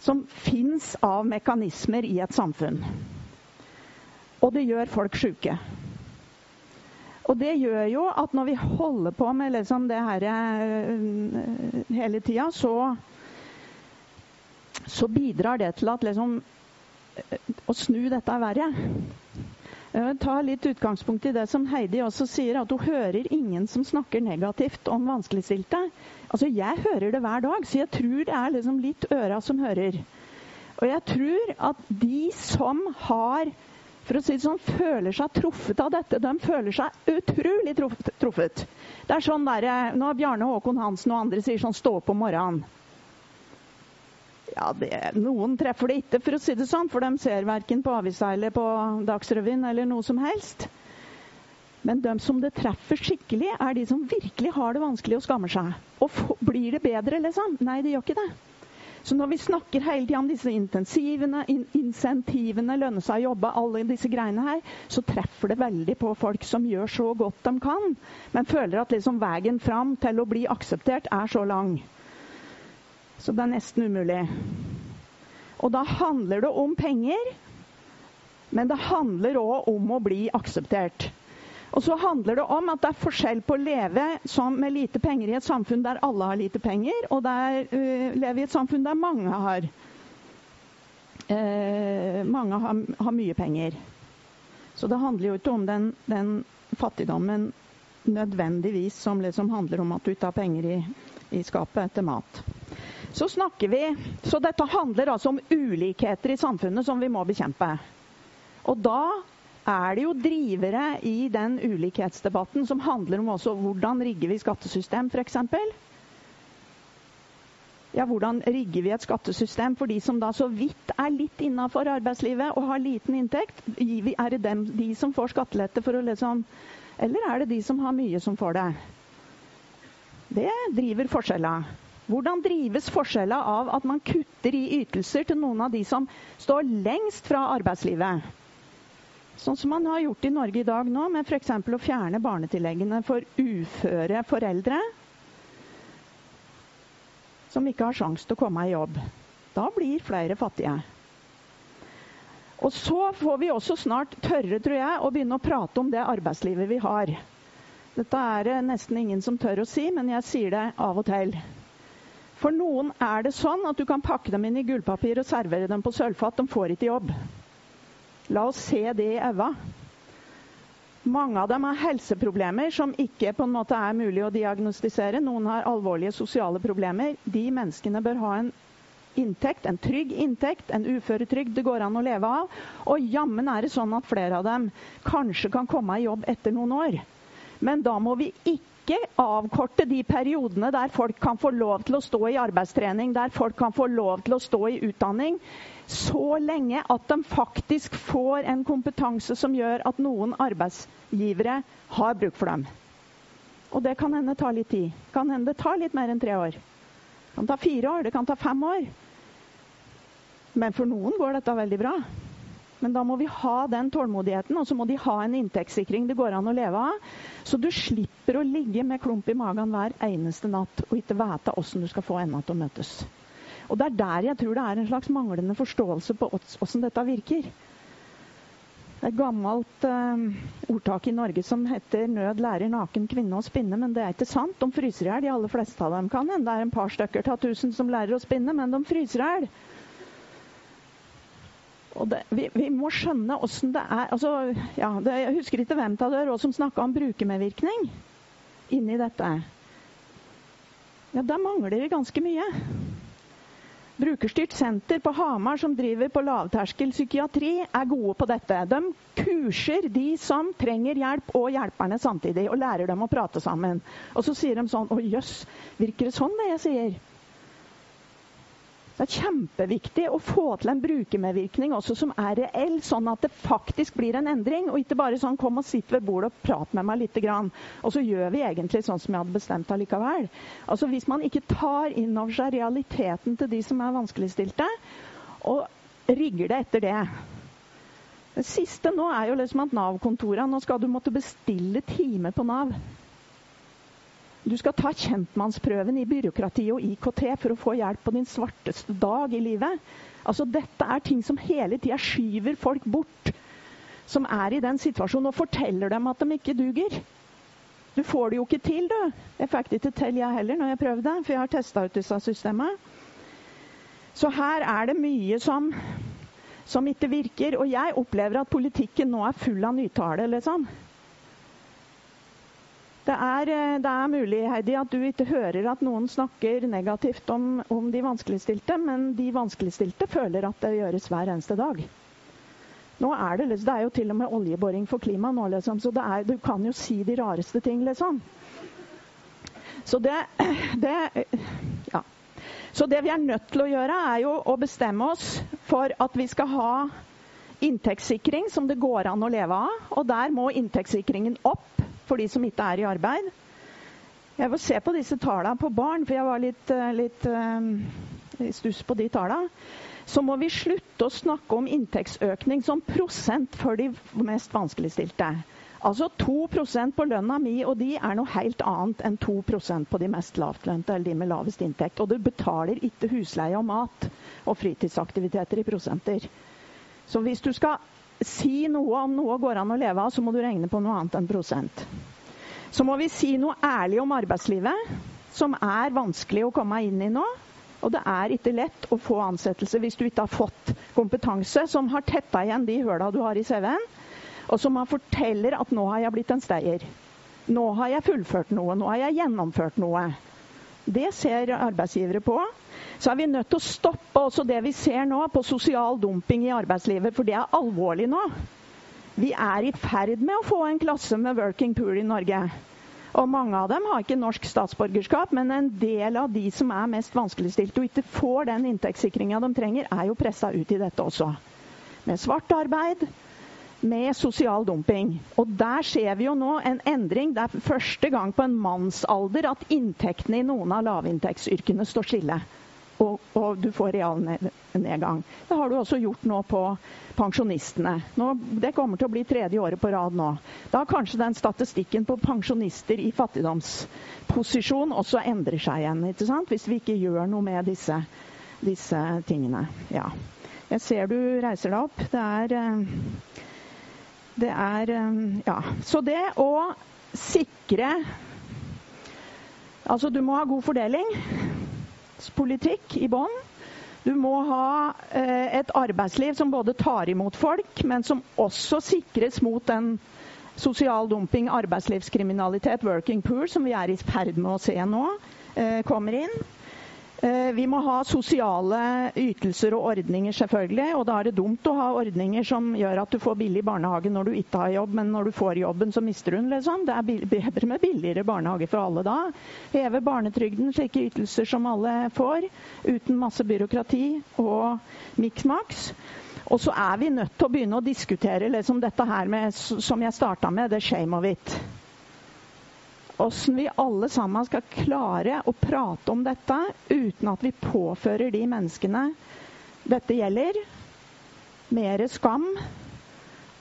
som fins av mekanismer i et samfunn. Og det gjør folk sjuke. Og det gjør jo at når vi holder på med liksom det her uh, hele tida, så, så, bidrar det til at liksom uh, Å snu dette er verre. Jeg vil ta litt utgangspunkt i det som Heidi også sier, at hun hører ingen som snakker negativt om vanskeligstilte. Altså, Jeg hører det hver dag, så jeg tror det er liksom litt øra som hører. Og jeg tror at de som har for å si det sånn, føler seg truffet av dette. De føler seg utrolig truffet. Det er sånn der, eh, Når Bjarne Håkon Hansen og andre sier sånn 'stå opp om morgenen'. Ja, det, Noen treffer det ikke, for å si det sånn, for de ser verken på avisa eller på Dagsrevyen eller noe som helst. Men de som det treffer skikkelig, er de som virkelig har det vanskelig og skammer seg. Og blir det bedre, liksom? Nei, det gjør ikke det. Så når vi snakker hele tida om disse intensivene, in insentivene, lønne seg å jobbe, alle disse greiene her, så treffer det veldig på folk som gjør så godt de kan, men føler at liksom veien fram til å bli akseptert er så lang. Så det er nesten umulig. Og da handler det om penger, men det handler òg om å bli akseptert. Og så handler det om at det er forskjell på å leve med lite penger i et samfunn der alle har lite penger, og der, uh, leve i et samfunn der mange har, uh, mange har, har, mye penger. Så det handler jo ikke om den, den fattigdommen nødvendigvis som liksom handler om at du ikke har penger i, i skapet etter mat. Så snakker vi, så dette handler altså om ulikheter i samfunnet som vi må bekjempe. Og da er det jo drivere i den ulikhetsdebatten som handler om også hvordan rigger vi skattesystem, f.eks. ja, hvordan rigger vi et skattesystem for de som da så vidt er litt innafor arbeidslivet og har liten inntekt? Er det dem, de som får skattelette for å liksom Eller er det de som har mye, som får det? Det driver forskjella. Hvordan drives forskjella av at man kutter i ytelser til noen av de som står lengst fra arbeidslivet? Sånn som man har gjort i Norge i dag nå, med f.eks. å fjerne barnetilleggene for uføre foreldre som ikke har sjanse til å komme i jobb. Da blir flere fattige. Og så får vi også snart tørre, tror jeg, å begynne å prate om det arbeidslivet vi har. Dette er det nesten ingen som tør å si, men jeg sier det av og til. For noen er det sånn at du kan pakke dem inn i gullpapir og servere dem på sølvfat. De får ikke jobb. La oss se det i øynene. Mange av dem har helseproblemer som ikke på en måte er mulig å diagnostisere. Noen har alvorlige sosiale problemer. De menneskene bør ha en inntekt, en trygg inntekt, en uføretrygd det går an å leve av. Og jammen er det sånn at flere av dem kanskje kan komme i jobb etter noen år. Men da må vi ikke avkorte de periodene der folk kan få lov til å stå i arbeidstrening, der folk kan få lov til å stå i utdanning så lenge at de faktisk får en kompetanse som gjør at noen arbeidsgivere har bruk for dem. Og det kan hende ta litt tid. Kan hende det tar litt mer enn tre år. Det kan ta fire år, det kan ta fem år. Men for noen går dette veldig bra. Men da må vi ha den tålmodigheten, og så må de ha en inntektssikring det går an å leve av. Så du slipper å ligge med klump i magen hver eneste natt og ikke vite åssen du skal få endene til å møtes. Og Det er der jeg tror det er en slags manglende forståelse på åssen dette virker. Det er et gammelt uh, ordtak i Norge som heter 'nød lærer naken kvinne å spinne', men det er ikke sant. De fryser i hjel, de aller fleste av dem. Kan hende det er en par stykker av tusen som lærer å spinne, men de fryser i hjel. Vi, vi, må skjønne åssen det er altså, ja, det, Jeg husker ikke hvem av dere som snakka om brukermedvirkning inni dette. Ja, Der mangler vi ganske mye. Brukerstyrt senter på Hamar som driver på lavterskel psykiatri, er gode på dette. De kurser de som trenger hjelp, og hjelperne samtidig, og lærer dem å prate sammen. Og så sier de sånn Å jøss, virker det sånn det jeg sier? Det er kjempeviktig å få til en brukermedvirkning også som er reell, sånn at det faktisk blir en endring. Og ikke bare sånn 'kom og sitt ved bordet og prat med meg lite grann'. Og så gjør vi egentlig sånn som jeg hadde bestemt allikevel. Altså Hvis man ikke tar inn over seg realiteten til de som er vanskeligstilte, og rigger det etter det Det siste nå er jo liksom at Nav-kontorene Nå skal du måtte bestille time på Nav. Du skal ta kjentmannsprøven i byråkrati og IKT for å få hjelp på din svarteste dag i livet. Altså, dette er ting som hele tida skyver folk bort, som er i den situasjonen, og forteller dem at de ikke duger. Du får det jo ikke til, du. Jeg fikk det ikke til, jeg heller, når jeg prøvde, for jeg har testa ut disse systemene. Så her er det mye som, som ikke virker. Og jeg opplever at politikken nå er full av nytale, liksom. Det er, eh, det er, mulig Heidi, at du ikke hører at noen snakker negativt om, om, de vanskeligstilte, men de vanskeligstilte føler at det gjøres hver eneste dag. Nå er det, det er jo til og med oljeboring for klima nå, liksom, så er, du kan jo si de rareste ting, liksom. Så det, [clears throat] det, ja. så det vi er nødt til å gjøre, er jo å bestemme oss for at vi skal ha inntektssikring som det går an å leve av. Og der må inntektssikringen opp for de som ikke er i arbeid. Jeg får se på disse tallene på barn, for jeg var litt, eh, litt uh, i stuss på de tallene. Så må vi slutte å snakke om inntektsøkning som prosent for de mest vanskeligstilte. Altså 2% på lønna mi og de er noe helt annet enn 2% på de mest lavtlønte eller de med lavest inntekt. Og du betaler ikke husleie og mat og fritidsaktiviteter i prosenter. Så hvis du skal si noe om noe går an å leve av, så må du regne på noe annet enn prosent. Så må vi si noe ærlig om arbeidslivet, som er vanskelig å komme inn i nå. Og det er ikke lett å få ansettelse hvis du ikke har fått kompetanse som har tetta igjen de høla du har i CV-en, og som forteller at 'nå har jeg blitt en stayer'. 'Nå har jeg fullført noe', 'nå har jeg gjennomført noe'. Det ser arbeidsgivere på så er vi nødt til å stoppe også det vi ser nå på sosial dumping i arbeidslivet, for det er alvorlig nå. Vi er i ferd med å få en klasse med working pool i Norge. Og mange av dem har ikke norsk statsborgerskap, men en del av de som er mest vanskeligstilte og ikke får den inntektssikringa de trenger, er jo pressa ut i dette også. Med svart arbeid, med sosial dumping. Og der ser vi jo nå en endring. Det er første gang på en mannsalder at inntektene i noen av lavinntektsyrkene står stille og, og du får realnedgang. Det har du også gjort nå på pensjonistene. Nå, det kommer til å bli tredje året på rad nå. Da kanskje den statistikken på pensjonister i fattigdomsposisjon også endrer seg igjen. ikke sant? Hvis vi ikke gjør noe med disse, disse tingene. Ja. Jeg ser du reiser deg opp. Det er eh, Det er eh, Ja. Så det å sikre Altså, du må ha god fordeling politikk i bånn. Du må ha eh, et arbeidsliv som både tar imot folk, men som også sikres mot den sosial dumping, arbeidslivskriminalitet, working poor, som vi er i ferd med å se nå, eh, kommer inn. Eh, vi må ha sosiale ytelser og ordninger, selvfølgelig. Og da er det dumt å ha ordninger som gjør at du får billig barnehage når du ikke har jobb, men når du får jobben, så mister du den. Liksom. Det er [laughs] bedre med billigere barnehage for alle da. Heve barnetrygden, slike ytelser som alle får, uten masse byråkrati og miksmaks. Og så er vi nødt til å begynne å diskutere liksom dette her med, som jeg starta med, det shame of it åssen vi alle sammen skal klare å prate om dette uten at vi påfører de menneskene dette gjelder, mer skam,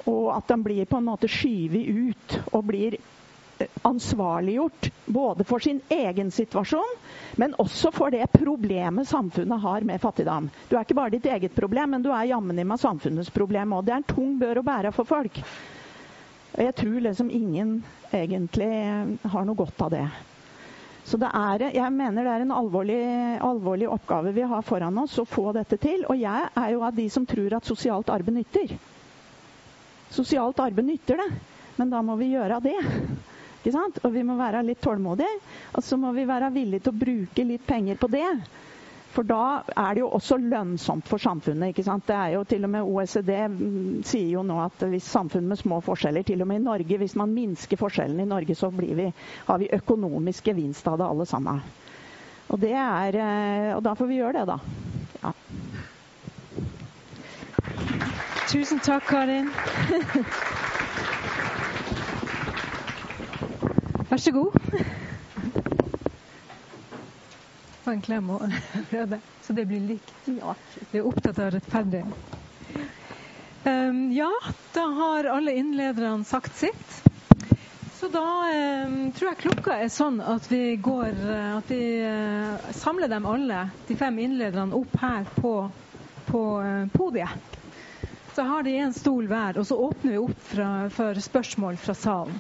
og at de blir på en måte skyvet ut og blir eh, ansvarliggjort både for sin egen situasjon, men også for det problemet samfunnet har med fattigdom. Du er ikke bare ditt eget problem, men du er jammen meg samfunnets problem òg. Det er en tung bør å bære for folk. Og jeg tror liksom ingen egentlig har noe godt av det. Så det er, jeg mener det er en alvorlig, alvorlig, oppgave vi har foran oss å få dette til. Og jeg er jo av de som tror at sosialt arbeid nytter. Sosialt arbeid nytter det, men da må vi gjøre det. Ikke sant? Og vi må være litt tålmodige. Og så må vi være villige til å bruke litt penger på det. For da er det jo også lønnsomt for samfunnet. ikke sant? Det er jo til og med OECD mm, sier jo nå at hvis samfunn med små forskjeller, til og med i Norge, hvis man minsker forskjellene i Norge, så vi, har vi økonomisk gevinst av det alle sammen. Og, det er, eh, og da får vi gjøre det, da. Ja. Tusen takk, Karin. [laughs] Vær så god få en klem og [laughs] prøve, så det blir likt. Vi er opptatt av rettferdig. Um, ja, da har alle innlederne sagt sitt. Så da um, tror jeg klokka er sånn at vi går At vi uh, samler dem alle, de fem innlederne, opp her på, på uh, podiet. Så har de en stol hver, og så åpner vi opp fra, for spørsmål fra salen.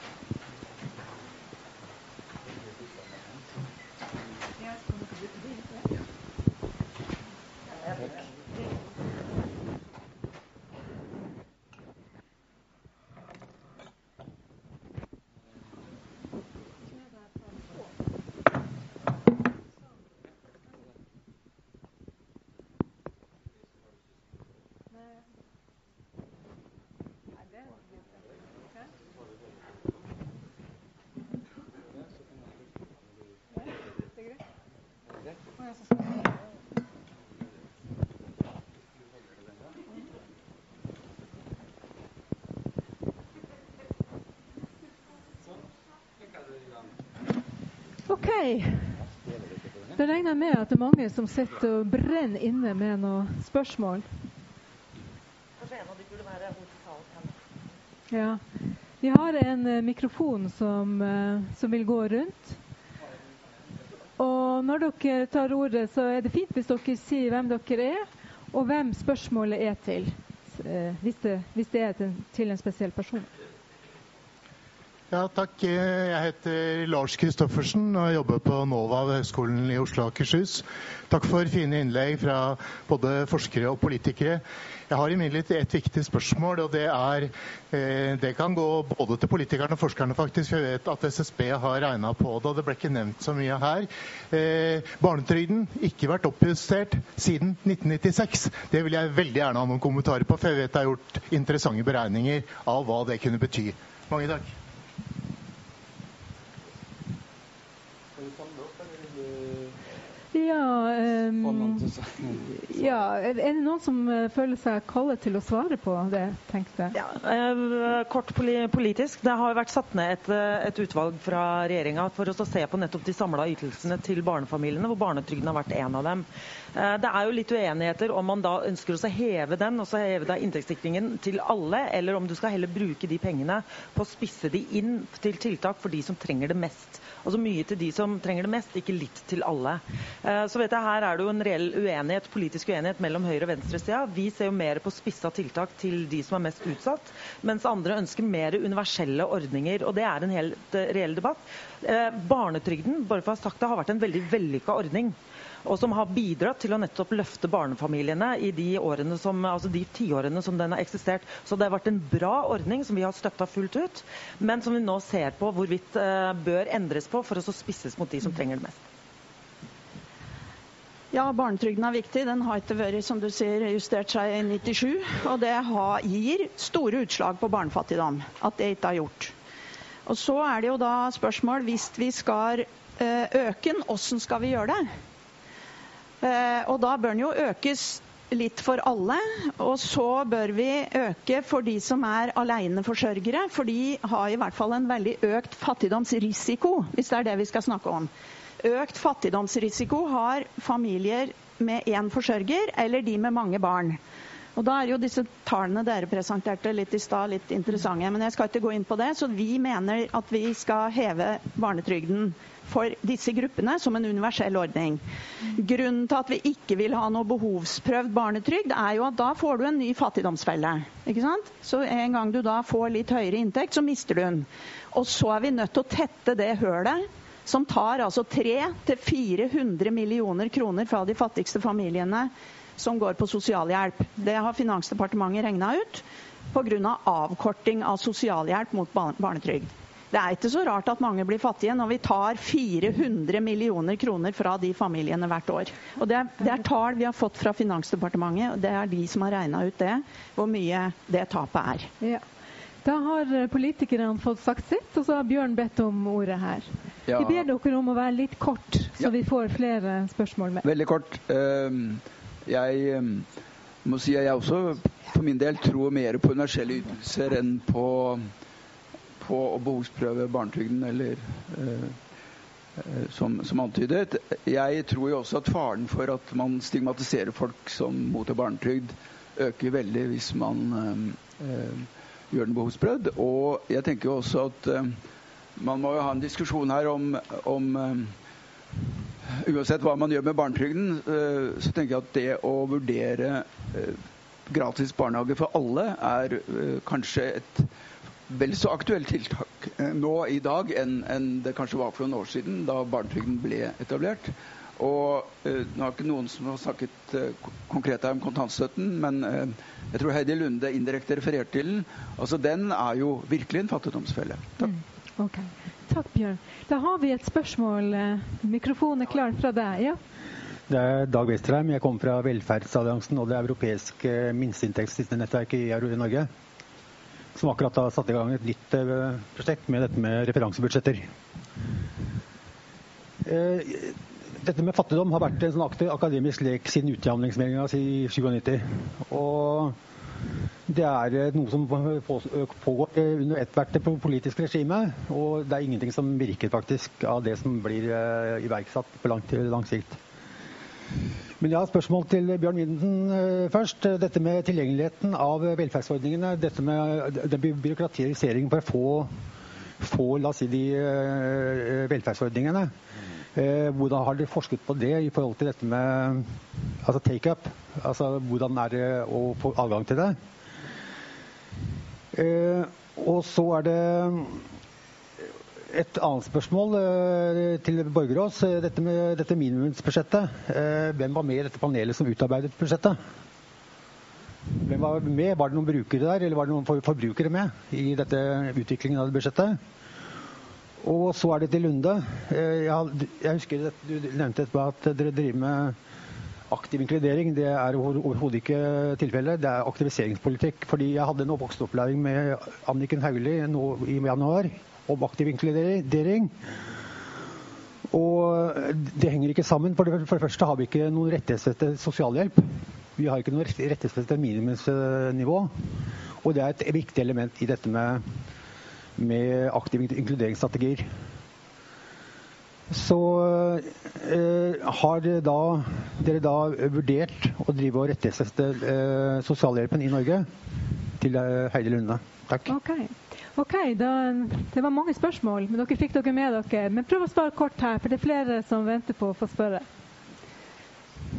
Da regner med at det er mange som sitter og brenner inne med noen spørsmål. Ja. Vi har en uh, mikrofon som, uh, som, vil gå rundt. Og når dere tar ordet, så er det fint hvis dere sier hvem dere er, og hvem spørsmålet er til. Uh, hvis, det, hvis, det, er til en spesiell person. Ja, takk. Jeg heter Lars Kristoffersen og jobber på NOVA ved Høgskolen i Oslo og Akershus. Takk for fine innlegg fra både forskere og politikere. Jeg har imidlertid et viktig spørsmål, og det er eh, Det kan gå både til politikerne og forskerne, faktisk. Jeg vet at SSB har regna på det, og det ble ikke nevnt så mye her. Eh, barnetrygden ikke vært oppjustert siden 1996. Det vil jeg veldig gjerne ha noen kommentarer på, for jeg vet det er gjort interessante beregninger av hva det kunne bety. Mange takk. Ja, um, ja, Er det noen som eh, føler seg kallet til å svare på det? tenkte Ja, eh, kort politisk. Det har vært satt ned et, eh, et utvalg fra regjeringa for å se på nettopp de samla ytelsene til barnefamiliene, hvor barnetrygden har vært en av dem. Det er jo litt uenigheter om man da ønsker å heve den, og så heve da inntektssikringen til alle, eller om du skal heller bruke de pengene på å spisse de inn til tiltak for de som trenger det mest. Altså mye til de som trenger det mest, ikke litt til alle. Eh, så vet jeg, Her er det jo en reell uenighet, politisk uenighet mellom høyre- og venstresida. Vi ser jo mer på spissa tiltak til de som er mest utsatt, mens andre ønsker mer universelle ordninger. og Det er en helt eh, reell debatt. Eh, barnetrygden bare for å ha sagt det, har vært en veldig vellykka ordning og som har bidratt til å nettopp løfte barnefamiliene i de årene som, altså de tiårene som den har eksistert. Så det har vært en bra ordning som vi har støtta fullt ut, men som vi nå ser på hvorvidt bør endres på for å spisses mot de som trenger det mest. Ja, barnetrygden er viktig. Den har ikke vært som du sier, justert seg i 97. Og det har, gir store utslag på barnefattigdom at det ikke har gjort. Og Så er det jo da spørsmål hvis vi skal eh, øke den, hvordan skal vi gjøre det? Eh, og da bør den jo økes litt for alle. Og så bør vi øke for de som er aleneforsørgere, for de har i hvert fall en veldig økt fattigdomsrisiko, hvis det er det vi skal snakke om. Økt fattigdomsrisiko har familier med én forsørger eller de med mange barn. Og Da er jo disse tallene dere presenterte litt i stad litt interessante. Men jeg skal ikke gå inn på det. Så vi mener at vi skal heve barnetrygden for disse gruppene som en universell ordning. Grunnen til at vi ikke vil ha noe behovsprøvd barnetrygd, er jo at da får du en ny fattigdomsfelle. Ikke sant? Så en gang du da får litt høyere inntekt, så mister du den. Og så er vi nødt til å tette det hølet som tar altså 300-400 millioner kroner fra de fattigste familiene som går på sosialhjelp. Det har Finansdepartementet regna ut pga. Av avkorting av sosialhjelp mot barnetrygd. Det er ikke så rart at mange blir fattige når vi tar 400 millioner kroner fra de familiene hvert år. Og Det er, det er tall vi har fått fra Finansdepartementet, og det er de som har regna ut det, hvor mye det tapet er. Ja. Da har politikerne fått sagt sitt, og så har Bjørn bedt om ordet her. Ja. Vi ber dere om å være litt kort, så ja. vi får flere spørsmål med. Veldig kort. Jeg må si at jeg også for min del tror mer på universelle ytelser enn på på å behovsprøve barnetrygden, eller eh, eh, som, som, antydet. Jeg tror jo også at faren for at man stigmatiserer folk som mottar barnetrygd, øker veldig hvis man eh, eh gjør den behovsprøvd. Og jeg tenker jo også at eh, man må jo ha en diskusjon her om, om Uansett hva man gjør med barnetrygden, så tenker jeg at det å vurdere gratis barnehage for alle er kanskje et vel så aktuelt tiltak eh, nå i dag enn, en det kanskje var for noen år siden, da barnetrygden ble etablert. Og uh, Nå har ikke noen som har snakket uh, konkret om kontantstøtten, men uh, jeg tror Heidi Lunde indirekte refererte til den. Altså, Den er jo virkelig en fattigdomsfelle. Takk. Mm, okay. Takk, Bjørn. Da har vi et spørsmål. Mikrofonen er klar fra deg. ja? Det er Dag Westerheim. Jeg kommer fra Velferdsalliansen og det europeiske minsteinntektsnettverket i Norge som akkurat har satt i gang et nytt eh, prosjekt med dette med referansebudsjetter. Eh, dette med fattigdom har vært en sånn aktiv akademisk lek siden utjamningsmeldinga i 97. Og det er eh, noe som pågår under ethvert politisk regime. Og det er ingenting som virker faktisk av det som blir iverksatt på lang, lang sikt. Men jeg har spørsmål til Bjørn Winden eh, først. Dette med tilgjengeligheten av velferdsordningene. Dette med den byråkratiseringen for å få, få la oss si, de eh, velferdsordningene. Eh, hvordan har dere forsket på det i forhold til dette med altså take-up? Altså, hvordan er det å få adgang til det? Og så er det et annet spørsmål eh, til Borgerås. Eh, dette med dette minimumsbudsjettet. Eh, hvem var med i dette panelet som utarbeidet budsjettet? Hvem var med? Var det noen brukere der, eller var det noen forbrukere med i dette utviklingen av budsjettet? Og så er det til Lunde. Jeg husker at du nevnte at dere driver med aktiv inkludering. Det er overhodet ikke tilfellet. Det er aktiviseringspolitikk. Fordi jeg hadde en voksenopplæring med Anniken Hauglie nå i januar om aktiv inkludering. Og det henger ikke sammen. For det, første har vi ikke noen rettighetsfestet sosialhjelp. Vi har ikke noe rettighetsfestet minimumsnivå. Og det er et viktig element i dette med, med aktive inkluderingsstrategier. Så eh, har dere da, dere da, vurdert å drive og rettighetsfeste eh, sosialhjelpen i Norge? Til eh, Heidi Lunde. Takk. Okay. OK, da, det var mange spørsmål, men dere fikk dere med dere. Men prøv å svare kort her, for det er flere som venter på å få spørre.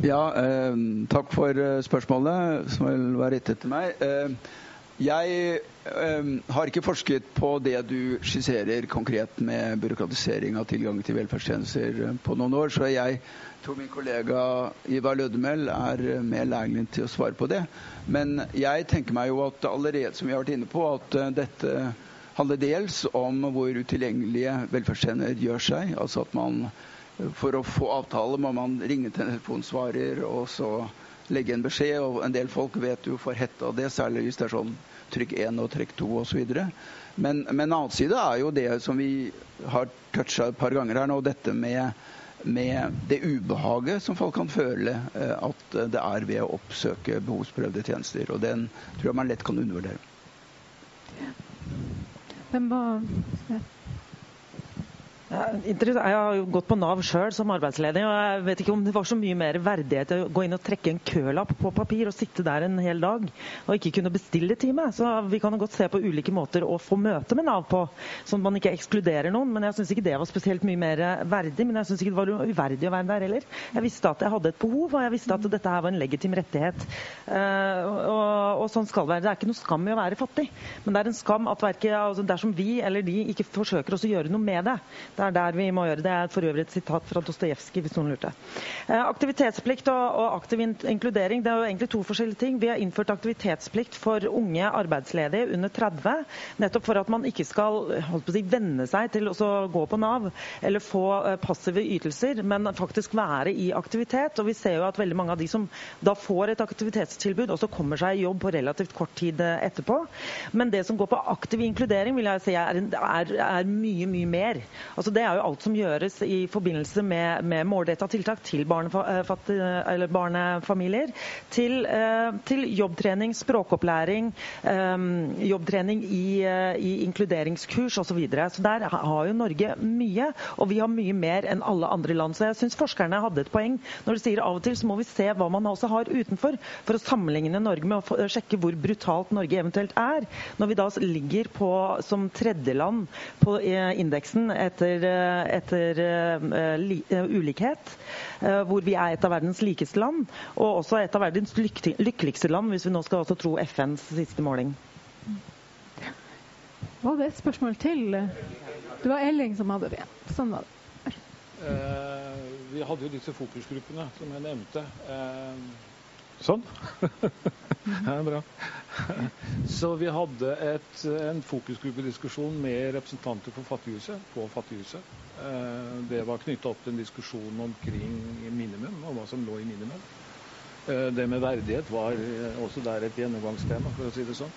Ja, eh, takk for eh, spørsmålet, som vil være rettet til meg. Eh, jeg eh, har ikke forsket på det du skisserer konkret med byråkratisering av tilgang til velferdstjenester eh, på noen år, så jeg tror min kollega Ivar Lødemel er eh, mer lærlig til å svare på det. Men jeg tenker meg jo at allerede, som vi har vært inne på, at dette handler dels om hvor utilgjengelige velferdstjenester gjør seg. Altså at man for å få avtale må man ringe til en telefonsvarer og så legge en beskjed. Og en del folk vet jo for hette det, særlig hvis det er sånn trykk 1 og trykk 2 osv. Men, men en annen side er jo det som vi har toucha et par ganger her nå, dette med, med det ubehaget som folk kan føle eh, at det er ved å oppsøke behovsprøvde tjenester. Og den tror jeg man lett kan undervurdere. Hvem var jeg har jo gått på Nav sjøl som arbeidsledig, og jeg vet ikke om det var så mye mer verdighet å gå inn og trekke en kølapp på papir og sitte der en hel dag og ikke kunne bestille time. Så vi kan jo godt se på ulike måter å få møte med Nav på, sånn at man ikke ekskluderer noen. Men jeg syns ikke det var spesielt mye mer verdig. Men jeg syns ikke det var uverdig å være der heller. Jeg visste at jeg hadde et behov, og jeg visste at dette her var en legitim rettighet. Uh, og, og, sånn skal det være. Det er ikke noe skam i å være fattig, men det er en skam at verke, altså dersom vi eller de ikke forsøker å gjøre noe med det. Det er der vi må gjøre det. Det er for øvrig et sitat fra Dostojevskij, hvis noen lurte. Eh, aktivitetsplikt og, aktiv inkludering det er jo egentlig to forskjellige ting. Vi har innført aktivitetsplikt for unge arbeidsledige under 30, nettopp for at man ikke skal holdt på å si, venne seg til å gå på Nav eller få uh, passive ytelser, men faktisk være i aktivitet. Og vi ser jo at veldig mange av de som da får et aktivitetstilbud, også kommer seg i jobb på relativt kort tid uh, etterpå. Men det som går på aktiv inkludering, vil jeg si er, er, er mye, mye mer. Altså Altså det er jo alt som gjøres i forbindelse med, med målretta tiltak til eh, barnefamilier. Til, eh, til, jobbtrening, språkopplæring, eh, jobbtrening i, i inkluderingskurs osv. Så, videre. så der har jo Norge mye, og vi har mye mer enn alle andre land. Så jeg syns forskerne hadde et poeng når de sier av og til så må vi se hva man også har utenfor, for å sammenligne Norge med å sjekke hvor brutalt Norge eventuelt er. Når vi da ligger på, som tredjeland på indeksen etter etter, etter uh, ulikhet. Uh, hvor vi er et av verdens likeste land, og også et av verdens lyk lykkeligste land, hvis vi nå skal også tro FNs siste måling. Var det et spørsmål til? Det var Elling som hadde det. Sånn var det. Eh, vi hadde jo disse fokusgruppene som jeg nevnte. Sånn. [laughs] det er bra. Så vi hadde et, en fokusgruppediskusjon med representanter for Fattighuset på Fattighuset. Eh, det var knytta opp til en diskusjon omkring minimum, og hva som lå i minimum. Eh, det med verdighet var også der et gjennomgangstema, for å si det sånn.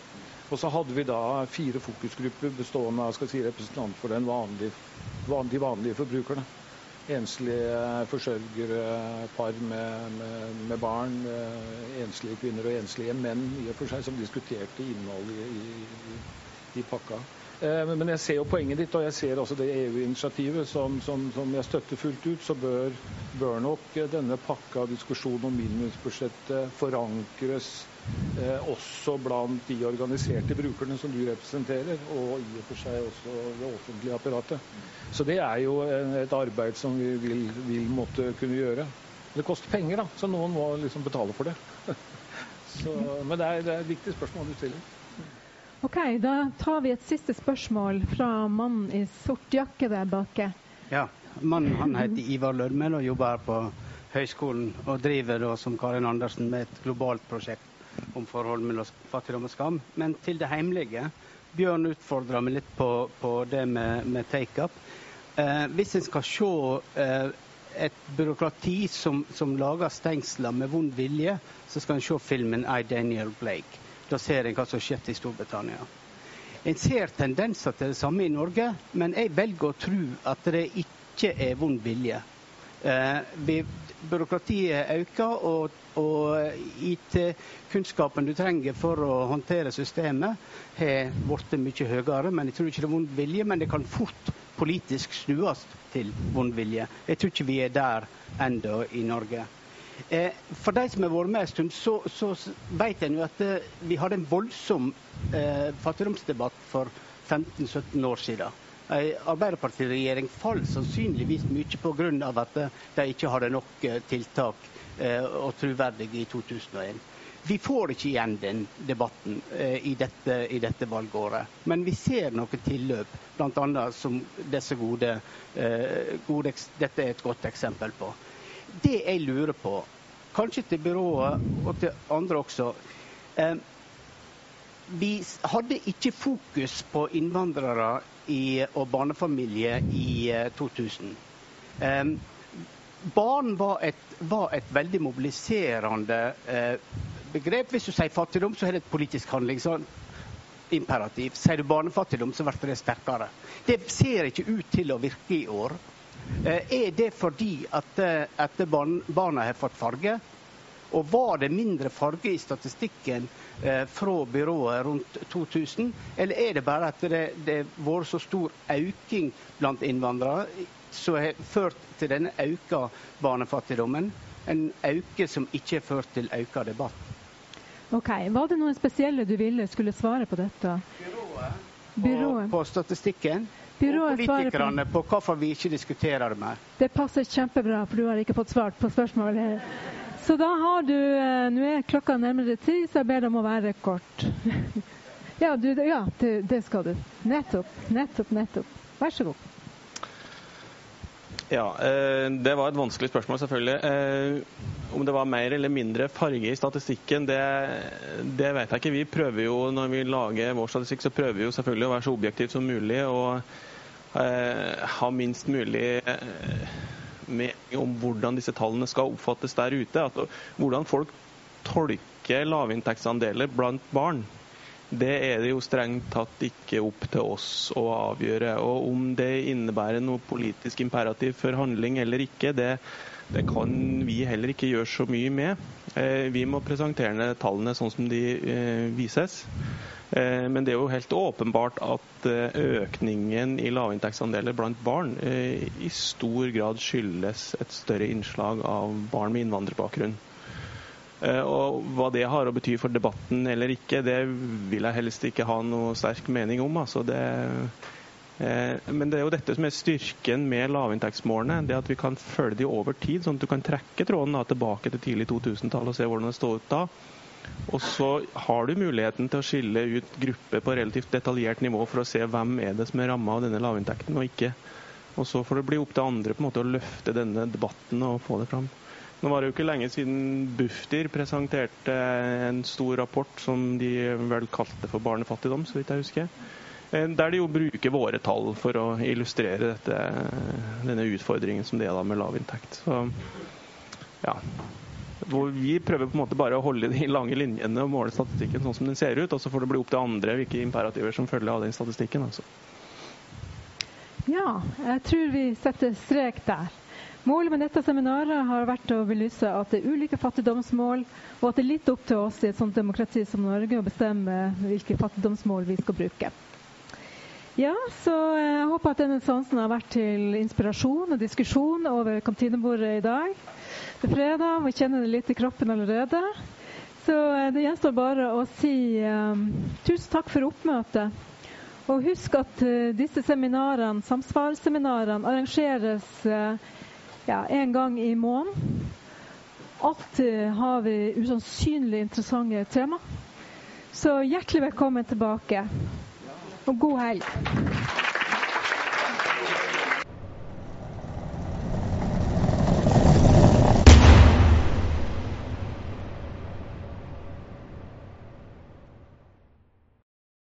Og så hadde vi da fire fokusgrupper bestående av si, representanter for den vanlige, de vanlige forbrukerne enslige forsørgere, par med, med, med, barn, eh, enslige kvinner og enslige menn i og for seg, som diskuterte innholdet i, i, i pakka. Eh, men jeg ser jo poenget ditt, og jeg ser også det EU-initiativet som, som, som, jeg støtter fullt ut. Så bør, bør nok denne pakka, diskusjonen om minimumsbudsjettet, forankres eh, også blant de organiserte brukerne som du representerer, og i og for seg også det offentlige apparatet. Så det er jo et arbeid som vi vil, vil måtte kunne gjøre. Det koster penger, da, så noen må liksom betale for det. [laughs] så, men det er, det er et viktig spørsmål du stiller. Ok, Da tar vi et siste spørsmål fra mannen i sort jakke der bak. Ja, mannen han heter Ivar Lørmel og jobber her på høyskolen. Og driver da, som Karin Andersen med et globalt prosjekt om forhold mellom fattigdom og skam. Men til det heimlige. Bjørn utfordra meg litt på, på det med, med take-up. Eh, hvis en skal se eh, et byråkrati som, som lager stengsler med vond vilje, så skal en se filmen I. Daniel Blake. Da ser en hva som skjedde i Storbritannia. En ser tendenser til det samme i Norge, men jeg velger å tro at det ikke er vond vilje. Eh, byråkratiet øker, og, og IT-kunnskapen du trenger for å håndtere systemet, har blitt mye høyere. Men jeg tror ikke det er vond vilje, men det kan fort politisk snues til vond vilje. Jeg tror ikke vi er der ennå i Norge. Eh, for de som har vært med en stund, så, så vet en jo at eh, vi hadde en voldsom eh, fattigdomsdebatt for 15-17 år siden. En Arbeiderpartiregjering falt sannsynligvis mye pga. at eh, de ikke hadde nok eh, tiltak eh, og troverdige i 2001. Vi får ikke igjen den debatten i dette, i dette valgåret. Men vi ser noen tilløp, bl.a. som gode, gode, Dette er et godt eksempel på. Det jeg lurer på, kanskje til byrået og til andre også Vi hadde ikke fokus på innvandrere i, og barnefamilie i 2000. Eh, barn var et, var et, veldig mobiliserende uh, begrep. Hvis du sier fattigdom, så er det et politisk handlingsimperativ. Sier du barnefattigdom, så blir det sterkere. Det ser ikke ut til å virke i år. Uh, er det fordi at, at barna har fått farge? Og var det mindre farge i statistikken eh, fra byrået rundt 2000, eller er det bare at det, har vært så stor økning blant innvandrere som har ført til denne økte barnefattigdommen? En økning som ikke har ført til økt debatt. Ok, Var det noen spesielle du ville skulle svare på dette? Byrået. Byrået. På, på statistikken. Politikerne på, hvorfor vi ikke diskuterer det mer. Det passer kjempebra, for du har ikke fått svart på spørsmålet. Så da har du eh, Nå er klokka nærmere ti, så jeg ber deg om å være kort. [laughs] ja, du, ja det, det, skal du. Nettopp, nettopp, nettopp. Vær så god. Ja, eh, det var et vanskelig spørsmål, selvfølgelig. Eh, om det var mer eller mindre farge i statistikken, det, det, vet jeg ikke. Vi prøver jo, Når vi lager vår statistikk, så prøver vi jo selvfølgelig å være så objektivt som mulig og ha minst mulig mening om hvordan disse tallene skal oppfattes der ute. At, hvordan folk tolker lavinntektsandeler blant barn, det er det jo strengt tatt ikke opp til oss å avgjøre. Og om det innebærer noe politisk imperativ for handling eller ikke, det, det kan vi heller ikke gjøre så mye med. Eh, vi må presentere tallene sånn som de eh, vises. Eh, men det er jo helt åpenbart at eh, økningen i lavinntektsandeler blant barn eh, i stor grad skyldes et større innslag av barn med innvandrerbakgrunn. Og Hva det har å bety for debatten eller ikke, det vil jeg helst ikke ha noe sterk mening om. Altså det, men det er jo dette som er styrken med lavinntektsmålene. det At vi kan følge de over tid, sånn at du kan trekke tråden tilbake til tidlig 2000-tall og se hvordan det står ut da. Og så har du muligheten til å skille ut grupper på relativt detaljert nivå for å se hvem er det som er ramma av denne lavinntekten og ikke. Og så får det bli opp til andre på en måte å løfte denne debatten og få det fram. Nå var det jo ikke lenge siden Bufdir presenterte en stor rapport som de vel kalte for barnefattigdom, så vidt jeg husker. Eh, der de jo bruker våre tall for å illustrere dette, denne utfordringen som det er da med lavinntekt. Så ja, hvor vi prøver på en måte bare å holde de lange linjene og måle statistikken sånn som den ser ut, og så får det bli opp til andre hvilke imperativer som følger av den statistikken. Altså. Ja, jeg tror vi setter strek der. Målet med dette seminaret har vært å belyse at det er ulike fattigdomsmål, og at det er litt opp til oss i et sånt demokrati som Norge å bestemme hvilke fattigdomsmål vi skal bruke. Ja, så jeg håper at denne sansen har vært til inspirasjon og diskusjon over kantinebordet i dag. Er fredag, vi kjenner det litt i kroppen allerede. Så eh, det gjenstår bare å si um, tusen takk for oppmøtet. Og husk at uh, disse seminarene, samsvarsseminarene arrangeres uh, ja, en gang i måneden. Alltid har vi usannsynlig interessante tema. Så hjertelig velkommen tilbake, og god helg.